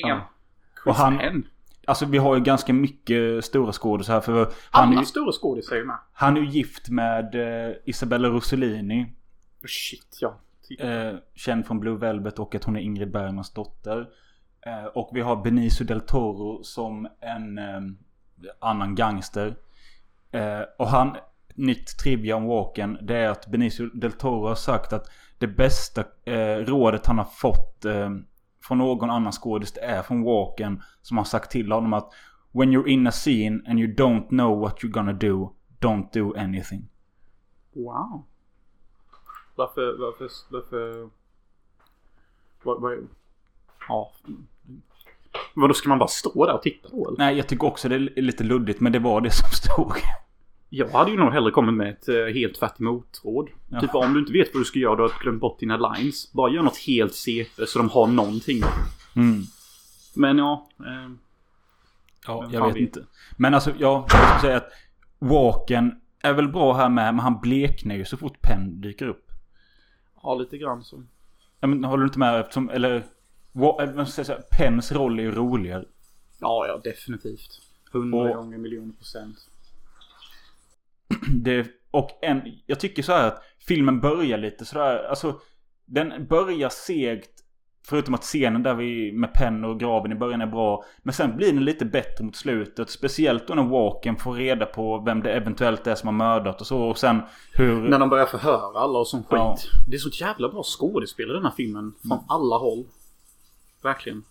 Ja. Chris Och han- Penn. Alltså vi har ju ganska mycket stora skådisar här för han är, Alla ju, stora skådisar är ju med. han är ju gift med eh, Isabella Rossellini. Oh, shit, ja. Eh, känd från Blue Velvet och att hon är Ingrid Bergmans dotter. Eh, och vi har Benicio del Toro som en eh, annan gangster. Eh, och han, nytt trivia om Walken, det är att Benicio del Toro har sagt att det bästa eh, rådet han har fått eh, från någon annan skådis det är från Walken som har sagt till honom att When you're in a scene and you don't know what you're gonna do, don't do anything. Wow. Varför, varför, varför... Vad, vad, ja. Vadå, ska man bara stå där och titta då eller? Nej, jag tycker också det är lite luddigt, men det var det som stod. Jag hade ju nog hellre kommit med ett eh, helt tvärt emot-råd. Ja. Typ om du inte vet vad du ska göra, du har glömt bort dina lines. Bara gör något helt CP så de har någonting. Mm. Men ja. Eh, Ja, jag vet vet? inte. Men alltså, ja, jag ska säga att Walken är väl bra här med, men han bleknar ju så fort Penn dyker upp. ja, lite grann så. Ja, men håller du inte med? Eftersom, eller... Säga, Penns roll är ju roligare. Ja, ja, definitivt. Hundra gånger miljoner procent. Det, och en, jag tycker så här att filmen börjar lite sådär, alltså den börjar segt. Förutom att scenen där vi med Penn och graven i början är bra. Men sen blir den lite bättre mot slutet. Speciellt då när Walken får reda på vem det eventuellt är som har mördat och så. Och sen hur... När de börjar förhöra alla och sån skit. Ja. Det är så jävla bra skådespel i den här filmen. Från alla håll. Verkligen.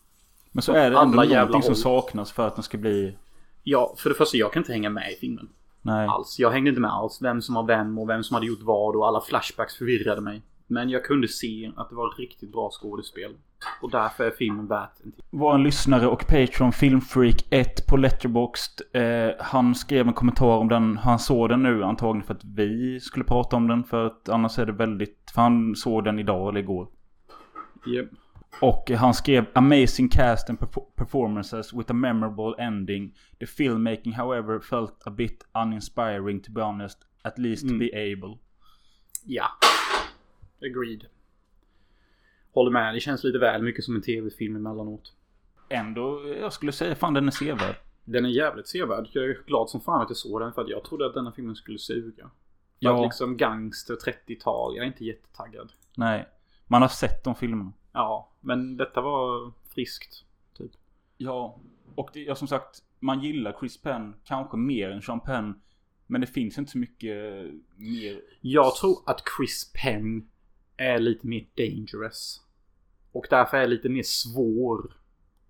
Men så är det alla ändå någonting som håll. saknas för att den ska bli... Ja, för det första, jag kan inte hänga med i filmen. Nej. Alls. Jag hängde inte med alls. Vem som var vem och vem som hade gjort vad och alla flashbacks förvirrade mig. Men jag kunde se att det var riktigt bra skådespel. Och därför är filmen värt en till. Vår lyssnare och Patreon Filmfreak 1 på Letterboxd. Eh, han skrev en kommentar om den. Han såg den nu antagligen för att vi skulle prata om den. För att annars är det väldigt... För han såg den idag eller igår. Yep. Och han skrev Amazing cast and perf- performances with a memorable ending. The filmmaking however felt a bit uninspiring to be honest. At least to be able. Ja. Agreed. Håller med. Det känns lite väl mycket som en tv-film emellanåt. Ändå, jag skulle säga fan den är sevärd. Den är jävligt sevärd. Jag är glad som fan att jag såg den för att jag trodde att denna filmen skulle suga. För Ja. att liksom gangster 30-tal. Jag är inte jättetaggad. Nej. Man har sett de filmerna. Ja, men detta var friskt. Typ. Ja, och det, ja, som sagt, man gillar Chris Penn kanske mer än Sean Penn. Men det finns inte så mycket mer. Jag tror att Chris Penn är lite mer dangerous. Och därför är lite mer svår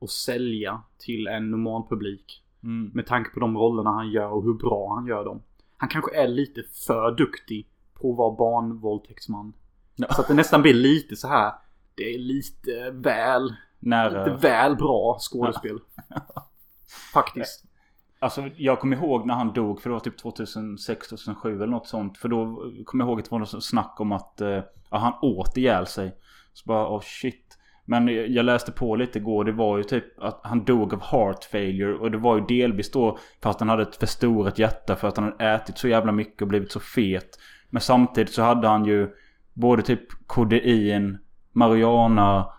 att sälja till en normal publik. Mm. Med tanke på de rollerna han gör och hur bra han gör dem. Han kanske är lite för duktig på att vara barnvåldtäktsman. Ja. Så att det nästan blir lite så här. Det är lite väl, Nära. lite väl bra skådespel. Faktiskt. Alltså jag kommer ihåg när han dog för det var typ 2006, 2007 eller något sånt. För då kommer jag ihåg att det var något snack om att eh, ja, han åt ihjäl sig. Så bara oh shit. Men jag läste på lite igår. Det var ju typ att han dog av heart failure. Och det var ju delvis då för att han hade ett förstorat hjärta. För att han hade ätit så jävla mycket och blivit så fet. Men samtidigt så hade han ju både typ kodein, marijuana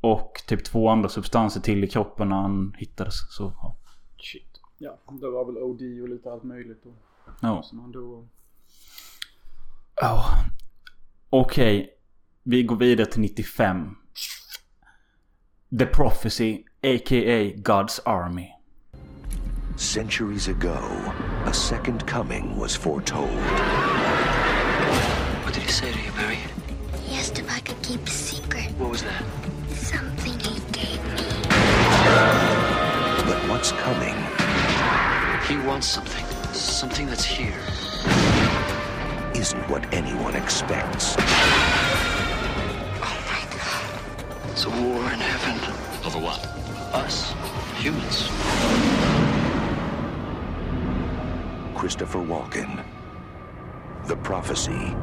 Och typ två andra substanser till i kroppen när han hittades. Så ja. Shit. Ja, det var väl OD och lite allt möjligt då. ja. Som han dog. Ja. Okej. Vi går vidare till 95. The Prophecy, a.k.a. God's Army. Centuries ago, a second coming was foretold. What did he say to you, Barry? What was that? Something he gave me. But what's coming He wants something. Something that's here. isn't what anyone expects. Oh my god. It's a war in heaven. Over what? Us. Humans. Christopher Walken. The Prophecy.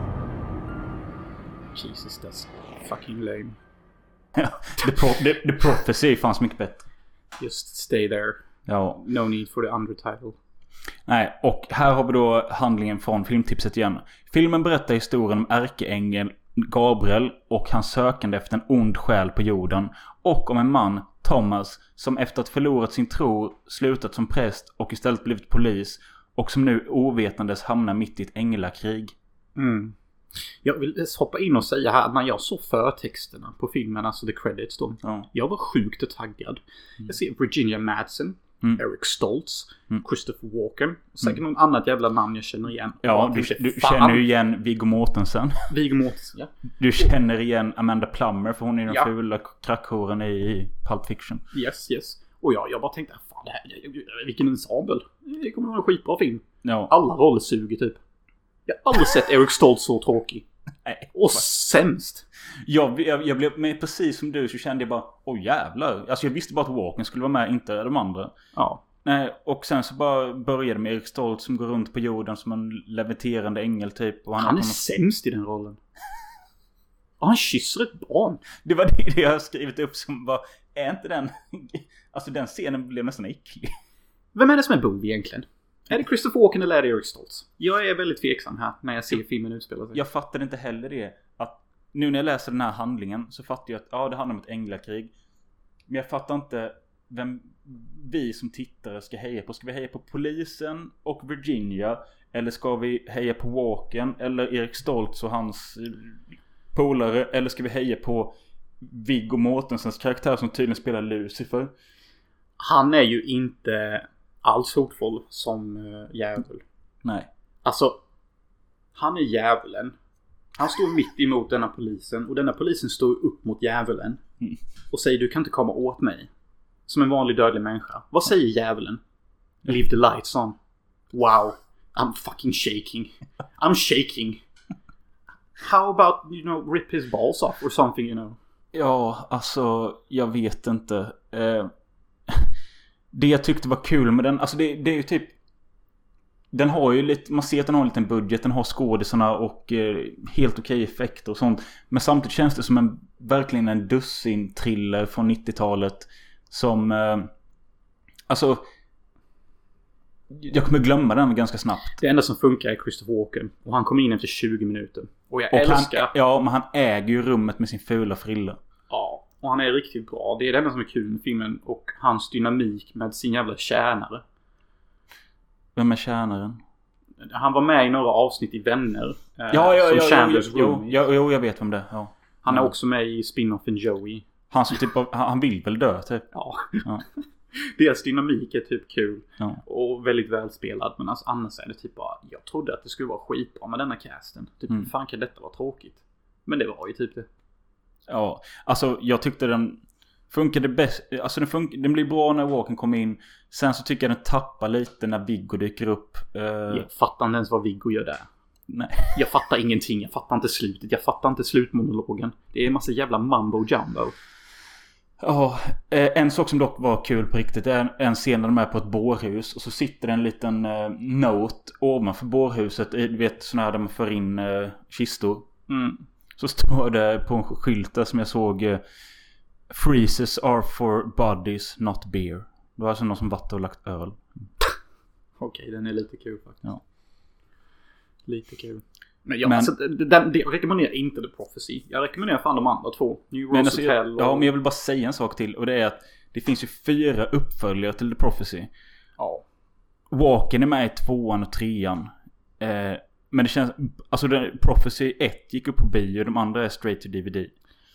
Jesus, that's fucking lame. The, Pro the, the Prophecy fanns mycket bättre. Just stay there. Ja. No need for the undertitle. Nej, och här har vi då handlingen från filmtipset igen. Filmen berättar historien om ärkeängeln Gabriel och hans sökande efter en ond själ på jorden. Och om en man, Thomas, som efter att förlorat sin tro slutat som präst och istället blivit polis. Och som nu ovetandes hamnar mitt i ett änglakrig. Mm. Jag vill hoppa in och säga här när jag såg förtexterna på filmen, alltså the credits då. Ja. Jag var sjukt taggad. Jag ser Virginia Madsen, Mm. Eric Stoltz, Christopher Walken. Säkert någon annat jävla namn jag känner igen. Ja, du, du känner ju igen Viggo Mortensen. Viggo Mortensen, ja. Du känner igen Amanda Plummer för hon är den Ja. fula krackhoren i Pulp Fiction. Yes, yes. Och jag, jag bara tänkte, fan det här, vilken ensemble. Det kommer att vara en skitbra film. Ja. Alla roller suger typ. Jag har aldrig sett Eric Stoltz så tråkig. Nej. Och sämst. Jag, jag, jag blev med precis som du så kände jag bara Åh jävlar. Alltså jag visste bara att Walken skulle vara med, inte de andra. Ja. Nej, och sen så bara började med Erik Stoltz som går runt på jorden som en leviterande ängel typ. Och Han är på något- sämst i den rollen. Och han kysser ett barn. Det var det det jag har skrivit upp som var Är inte den... Alltså den scenen blev nästan äcklig. Vem är det som är bov egentligen? Är det Christopher Walken eller är det Eric Stoltz? Jag är väldigt tveksam här när jag ser filmen utspela sig. Jag fattade inte heller det. Att nu när jag läser den här handlingen så fattar jag att ja, det handlar om ett änglakrig. Men jag fattar inte vem vi som tittare ska heja på. Ska vi heja på polisen och Virginia? Eller ska vi heja på Walken? Eller Erik Stoltz och hans eh, polare? Eller ska vi heja på Viggo Mortensens karaktär som tydligen spelar Lucifer? Han är ju inte alls hotfull som uh, djävul. Nej. Alltså, han är djävulen. Han står mitt emot denna polisen och denna polisen står upp mot djävulen. Och säger du kan inte komma åt mig. Som en vanlig dödlig människa. Vad säger djävulen? Leave the lights on. Wow. I'm fucking shaking. I'm shaking. How about, you know, rip his balls off or something, you know? Ja, alltså jag vet inte. Eh, det jag tyckte var kul med den, alltså det, det är ju typ... Den har ju lite, man ser att den har en liten budget, den har skådisarna och eh, helt okej effekter och sånt. Men samtidigt känns det som en, verkligen en dussin thriller från 90-talet. Som, eh, alltså... Jag kommer glömma den ganska snabbt. Det enda som funkar är Christopher Walken. Och han kom in efter 20 minuter. Och jag Och älskar... han, ja, men han äger ju rummet med sin fula frilla. Ja, och han är riktigt bra. Det är det enda som är kul med filmen. Och hans dynamik med sin jävla tjänare. Vem är tjänaren? Han var med i några avsnitt i Vänner. eh, Ja, ja, som ja, Chandlers jo, jo, jo, jo, jag vet vem det är. Ja. Han är Ja. också med i spin-offen Joey. Han som typ, han vill väl dö typ. Ja. Ja. Deras dynamik är typ kul. Ja. Och väldigt välspelad. Men alltså, annars är det typ bara... Jag trodde att det skulle vara skitbra med denna casten. Typ, Mm. fan kan detta vara tråkigt? Men det var ju typ det. Ja, alltså jag tyckte den funkade bäst. Alltså den, fun- den blir bra när Walken kommer in. Sen så tycker jag den tappar lite när Viggo dyker upp. Eh, Jag fattar inte ens vad Viggo gör där. Nej. Jag fattar ingenting. Jag fattar inte slutet. Jag fattar inte slutmonologen. Det är en massa jävla mambo jumbo. Ja, eh, en sak som dock var kul på riktigt är en, en scen där de är på ett bårhus och så sitter det en liten eh, note ovanför bårhuset. i, Du vet sådana här där man för in eh, kistor. Mm. Så står det på en skylt där som jag såg eh, Freezes are for bodies not beer. Det var alltså någon som varit och lagt öl. Okej, den är lite kul faktiskt. Ja. Lite kul. Men, jag, Men- Alltså, den, det, jag rekommenderar inte The Prophecy. Jag rekommenderar fan de andra två. New Rose Men, alltså, Hotel och... ja, men jag vill bara säga en sak till. Och det är att det finns ju fyra uppföljare till The Prophecy. Ja. Walken är med i tvåan och trean. Eh, men det känns... Alltså den, Prophecy 1 gick upp på bio. De andra är straight to DVD.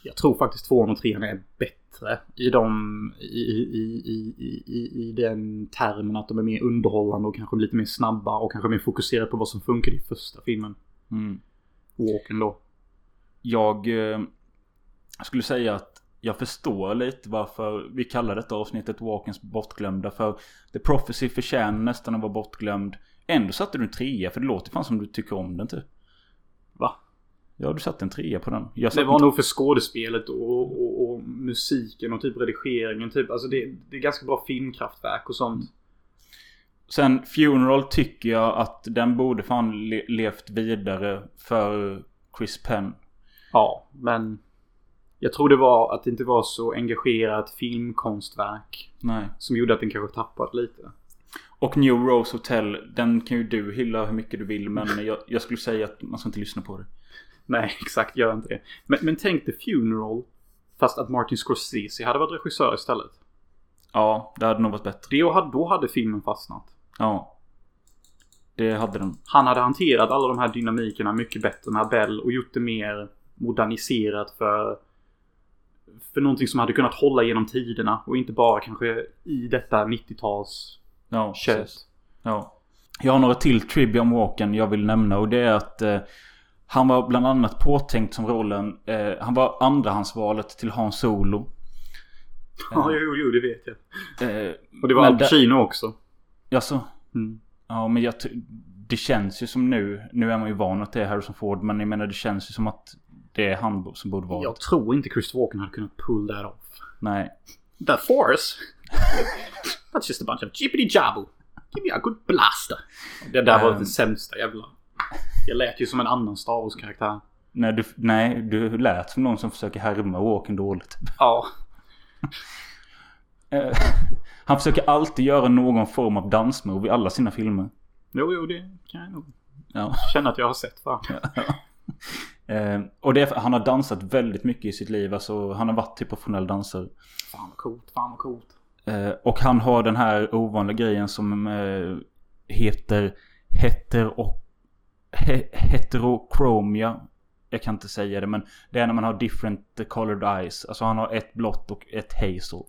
Jag tror faktiskt tvåan och trean är bättre i de... I, i, i, i, i den termen att de är mer underhållande och kanske lite mer snabba och kanske mer fokuserade på vad som funkar i första filmen. Mm. Walken då. Jag eh, skulle säga att jag förstår lite varför vi kallar detta avsnittet Walkens bortglömda. För The Prophecy förtjänar nästan att vara bortglömd. Ändå satte du en trea för det låter fan som du tycker om den typ. Va? Ja, du satte en trea på den. Det var en nog för skådespelet och, och, och musiken och typ redigeringen. Typ. Alltså det, det är ganska bra filmkraftverk och sånt. Sen Funeral tycker jag att den borde fan le- levt vidare för Chris Penn. Ja, men jag tror det var att det inte var så engagerat filmkonstverk Nej. som gjorde att den kanske tappat lite. Och New Rose Hotel, den kan ju du hylla hur mycket du vill men jag, jag skulle säga att man ska inte lyssna på det. Nej, exakt. Gör inte det. Men, men tänk The Funeral. Fast att Martin Scorsese hade varit regissör istället. Ja, det hade nog varit bättre. Det, och då hade filmen fastnat. Ja. Det hade den. Han hade hanterat alla de här dynamikerna mycket bättre med Bell och gjort det mer moderniserat för för någonting som hade kunnat hålla genom tiderna och inte bara kanske i detta 90-tals Ja, kött. precis. Ja. Jag har några till trivia om Walken jag vill nämna och det är att eh, han var bland annat påtänkt som rollen. Eh, han var andrahandsvalet till Han Solo. Ja, jo, jo, det vet jag. Eh, Och det var Al Pacino också. Jaså? Mm. Ja, men jag det känns ju som nu. Nu är man ju van att det är Harrison Ford. Men jag menar det känns ju som att det är han som borde vara Jag tror inte Chris Walken hade kunnat pull that off. Nej. The Force? That's just a bunch of jibbity jabble. Give me a good blaster. Det där var Ehm. det sämsta jävla. Jag lät ju som en annan Star Wars-karaktär. Nej du, nej, du lät som någon som försöker härma Walken dåligt. Ja. Eh, han försöker alltid göra någon form av dansmove i alla sina filmer. Jo, jo, det kan jag nog Ja. känna att jag har sett. Va? Eh, och det är han har dansat väldigt mycket i sitt liv. Alltså han har varit till professionell dansare. Fan vad coolt, fan vad coolt. Eh, och han har den här ovanliga grejen som eh, heter heter och he, heterochromia. Jag kan inte säga det men det är när man har different colored eyes. Alltså han har ett blått och ett hazel.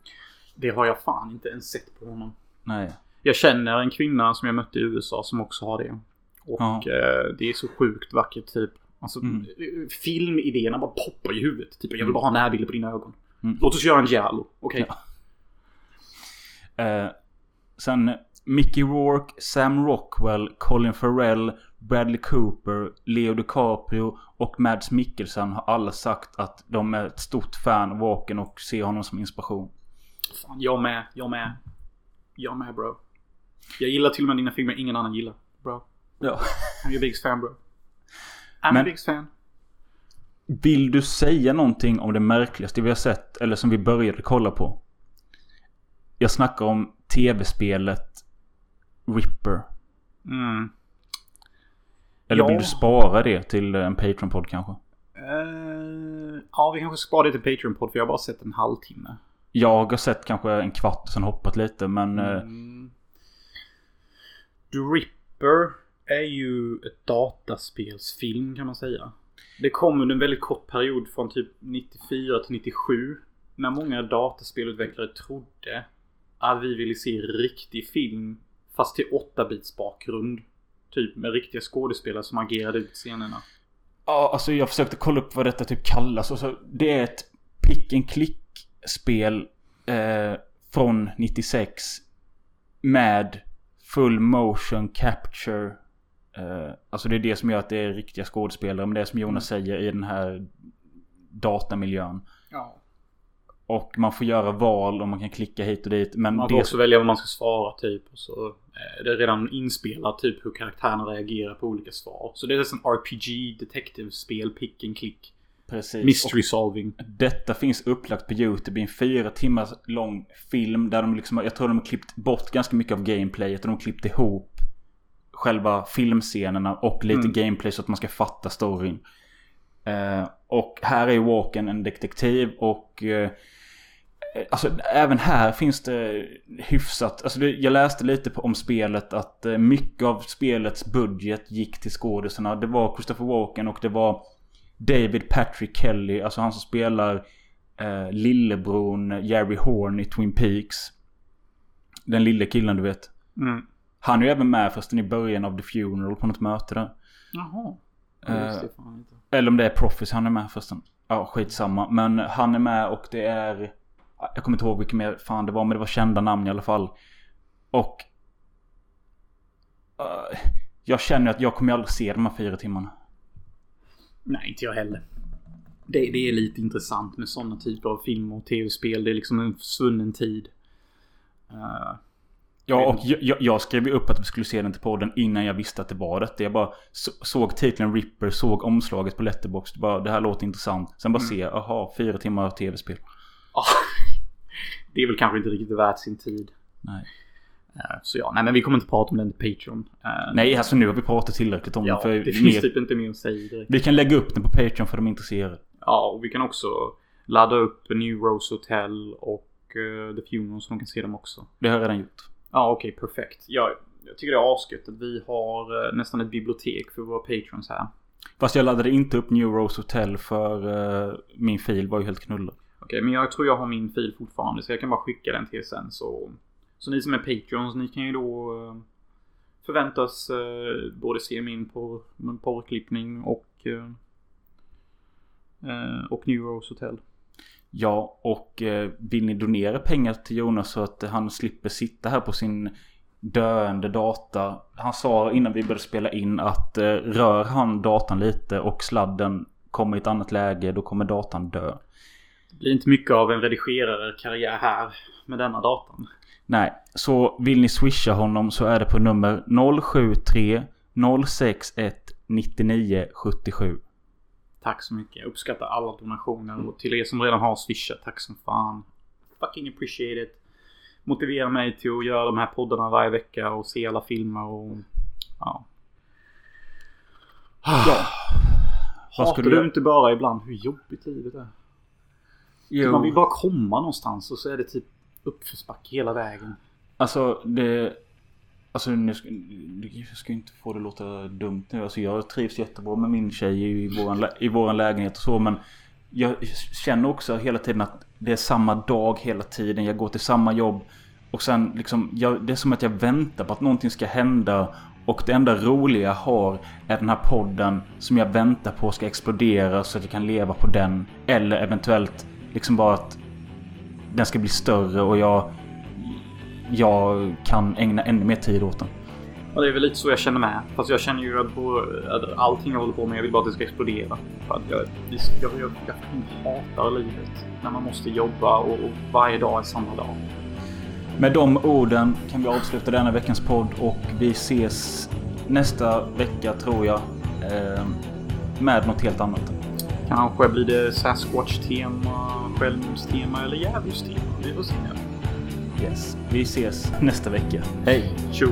Det har jag fan inte ens sett på honom. Nej. Jag känner en kvinna som jag mötte i USA som också har det. Och Ja. eh, det är så sjukt vackert typ. Alltså Mm. filmidéerna bara poppar i huvudet. Typ jag vill bara ha närbilder på dina ögon. Mm. Låt oss göra en giallo. Okej. Eh, sen Mickey Rourke, Sam Rockwell, Colin Farrell, Bradley Cooper, Leo DiCaprio och Mads Mikkelsen har alla sagt att de är ett stort fan av Walken och ser honom som inspiration. Fan, jag med. Jag med. Jag med bro. Jag gillar till och med dina filmer ingen annan gillar. Bro. Ja. I'm your biggest fan bro. I'm Men- your biggest fan. Vill du säga någonting om det märkligaste vi har sett eller som vi började kolla på? Jag snackar om tv-spelet Ripper. Mm. Eller Ja. vill du spara det till en Patreon-podd kanske? Eh, ja, vi kanske sparar det till Patreon-podd för jag har bara sett en halvtimme. Jag har sett kanske en kvart och sen hoppat lite men... eh, Mm. The Ripper är ju ett dataspelsfilm kan man säga. Det kom under en väldigt kort period från typ 94 till 97. När många dataspelutvecklare trodde att vi ville se riktig film fast till 8-bits bakgrund. Typ med riktiga skådespelare som agerade ut scenerna. Ja, alltså jag försökte kolla upp vad detta typ kallas. Och så, det är ett pick and click spel eh, från 96. Med full motion capture. Eh, alltså det är det som gör att det är riktiga skådespelare. Men det är som Jonas säger i den här datamiljön. Ja. Och man får göra val och man kan klicka hit och dit. Men Man det får också välja vad man ska svara typ. Och så är det redan inspelat typ hur karaktärerna reagerar på olika svar. Så det är nästan RPG, detektivspel, pick and click. Precis. Mystery solving. Detta finns upplagt på YouTube i en fyra timmars lång film. Där de liksom, jag tror de har klippt bort ganska mycket av gameplayet. Och de har klippt ihop själva filmscenerna och lite Mm. gameplay så att man ska fatta storyn. Eh, och här är Walken en detektiv och eh, Alltså även här finns det hyfsat, alltså jag läste lite om spelet att eh, mycket av spelets budget gick till skådisarna. Det var Christopher Walken och det var David Patrick Kelly, alltså han som spelar eh, lillebron Jerry Horn i Twin Peaks. Den lille killen du vet. Mm. Han är ju även med förresten i början av The Funeral på något möte där. Jaha. Inte. Eller om det är Prophecy han är med förresten. Ja, skitsamma. Men han är med och det är... Jag kommer inte ihåg vilka mer fan det var, men det var kända namn i alla fall. Och... eh, jag känner att jag kommer aldrig se de här fyra timmarna. Nej, inte jag heller. Det, det är lite intressant med sådana typer av film och tv-spel. Det är liksom en svunnen tid. Eh, Ja, och jag, jag, jag skrev ju upp att vi skulle se den till podden innan jag visste att det var det. Jag bara så, såg titeln Ripper, såg omslaget på Letterboxd. Bara, det här låter intressant. Sen bara Mm. se, aha, fyra timmar av tv-spel. det är väl kanske inte riktigt värt sin tid. Nej. Eh, så ja, nej men vi kommer inte prata om den till Patreon. Eh, Nej, alltså nu har vi pratat tillräckligt om ja, den. För det finns mer, typ inte mer att säga direkt. Vi kan lägga upp den på Patreon för de intresserade. Ja, och vi kan också ladda upp New Rose Hotel och eh, The Funeral så de kan se dem också. Det har jag redan gjort. Ja, okej, perfekt. Jag, jag tycker det är asgött att vi har eh, nästan ett bibliotek för våra patrons här. Fast jag laddade inte upp New Rose Hotel för eh, min fil var ju helt knullad. Okej, men jag tror jag har min fil fortfarande så jag kan bara skicka den till er sen. Så, så ni som är Patreons, ni kan ju då eh, förväntas eh, både se min porr, porrklippning och eh, eh, och New Rose Hotel. Ja, och eh, vill ni donera pengar till Jonas så att han slipper sitta här på sin döende data. Han sa innan vi började spela in att eh, rör han datan lite och sladden kommer i ett annat läge då kommer datan dö. Det blir inte mycket av en redigerare-karriär här med denna datan. Nej, så vill ni swisha honom så är det på nummer 073 061 99 77. Tack så mycket. Jag uppskattar alla donationer och till er som redan har swishat, tack som fan. Fucking appreciate it. Motivera mig till att göra de här poddarna varje vecka och se alla filmer och... Ja. ja. Vad Hatar du inte bara ibland hur jobbigt livet är? Jo. Man vill bara komma någonstans och så är det typ uppförsbacke hela vägen. Alltså det... Alltså nu ska, jag ska inte få det låta dumt nu. Alltså jag trivs jättebra med min tjej i våran, i våran lägenhet och så men... Jag känner också hela tiden att det är samma dag hela tiden. Jag går till samma jobb. Och sen liksom, jag, det är som att jag väntar på att någonting ska hända. Och det enda roliga jag har är den här podden som jag väntar på ska explodera så att jag kan leva på den. Eller eventuellt liksom bara att den ska bli större och jag jag kan ägna ännu mer tid åt den. Och det är väl lite så jag känner med. Fast jag känner ju att, på, att allting jag håller på med, jag vill bara att det ska explodera. För att jag, jag, jag, jag, jag hatar livet. När man måste jobba och, och varje dag är samma dag. Med de orden kan vi avsluta denna veckans podd och vi ses nästa vecka tror jag. Eh, med något helt annat. Kanske blir det Sasquatch-tema, självmordstema eller djävulstema. Vi får se. Yes. Vi ses nästa vecka. Hej! Tjo!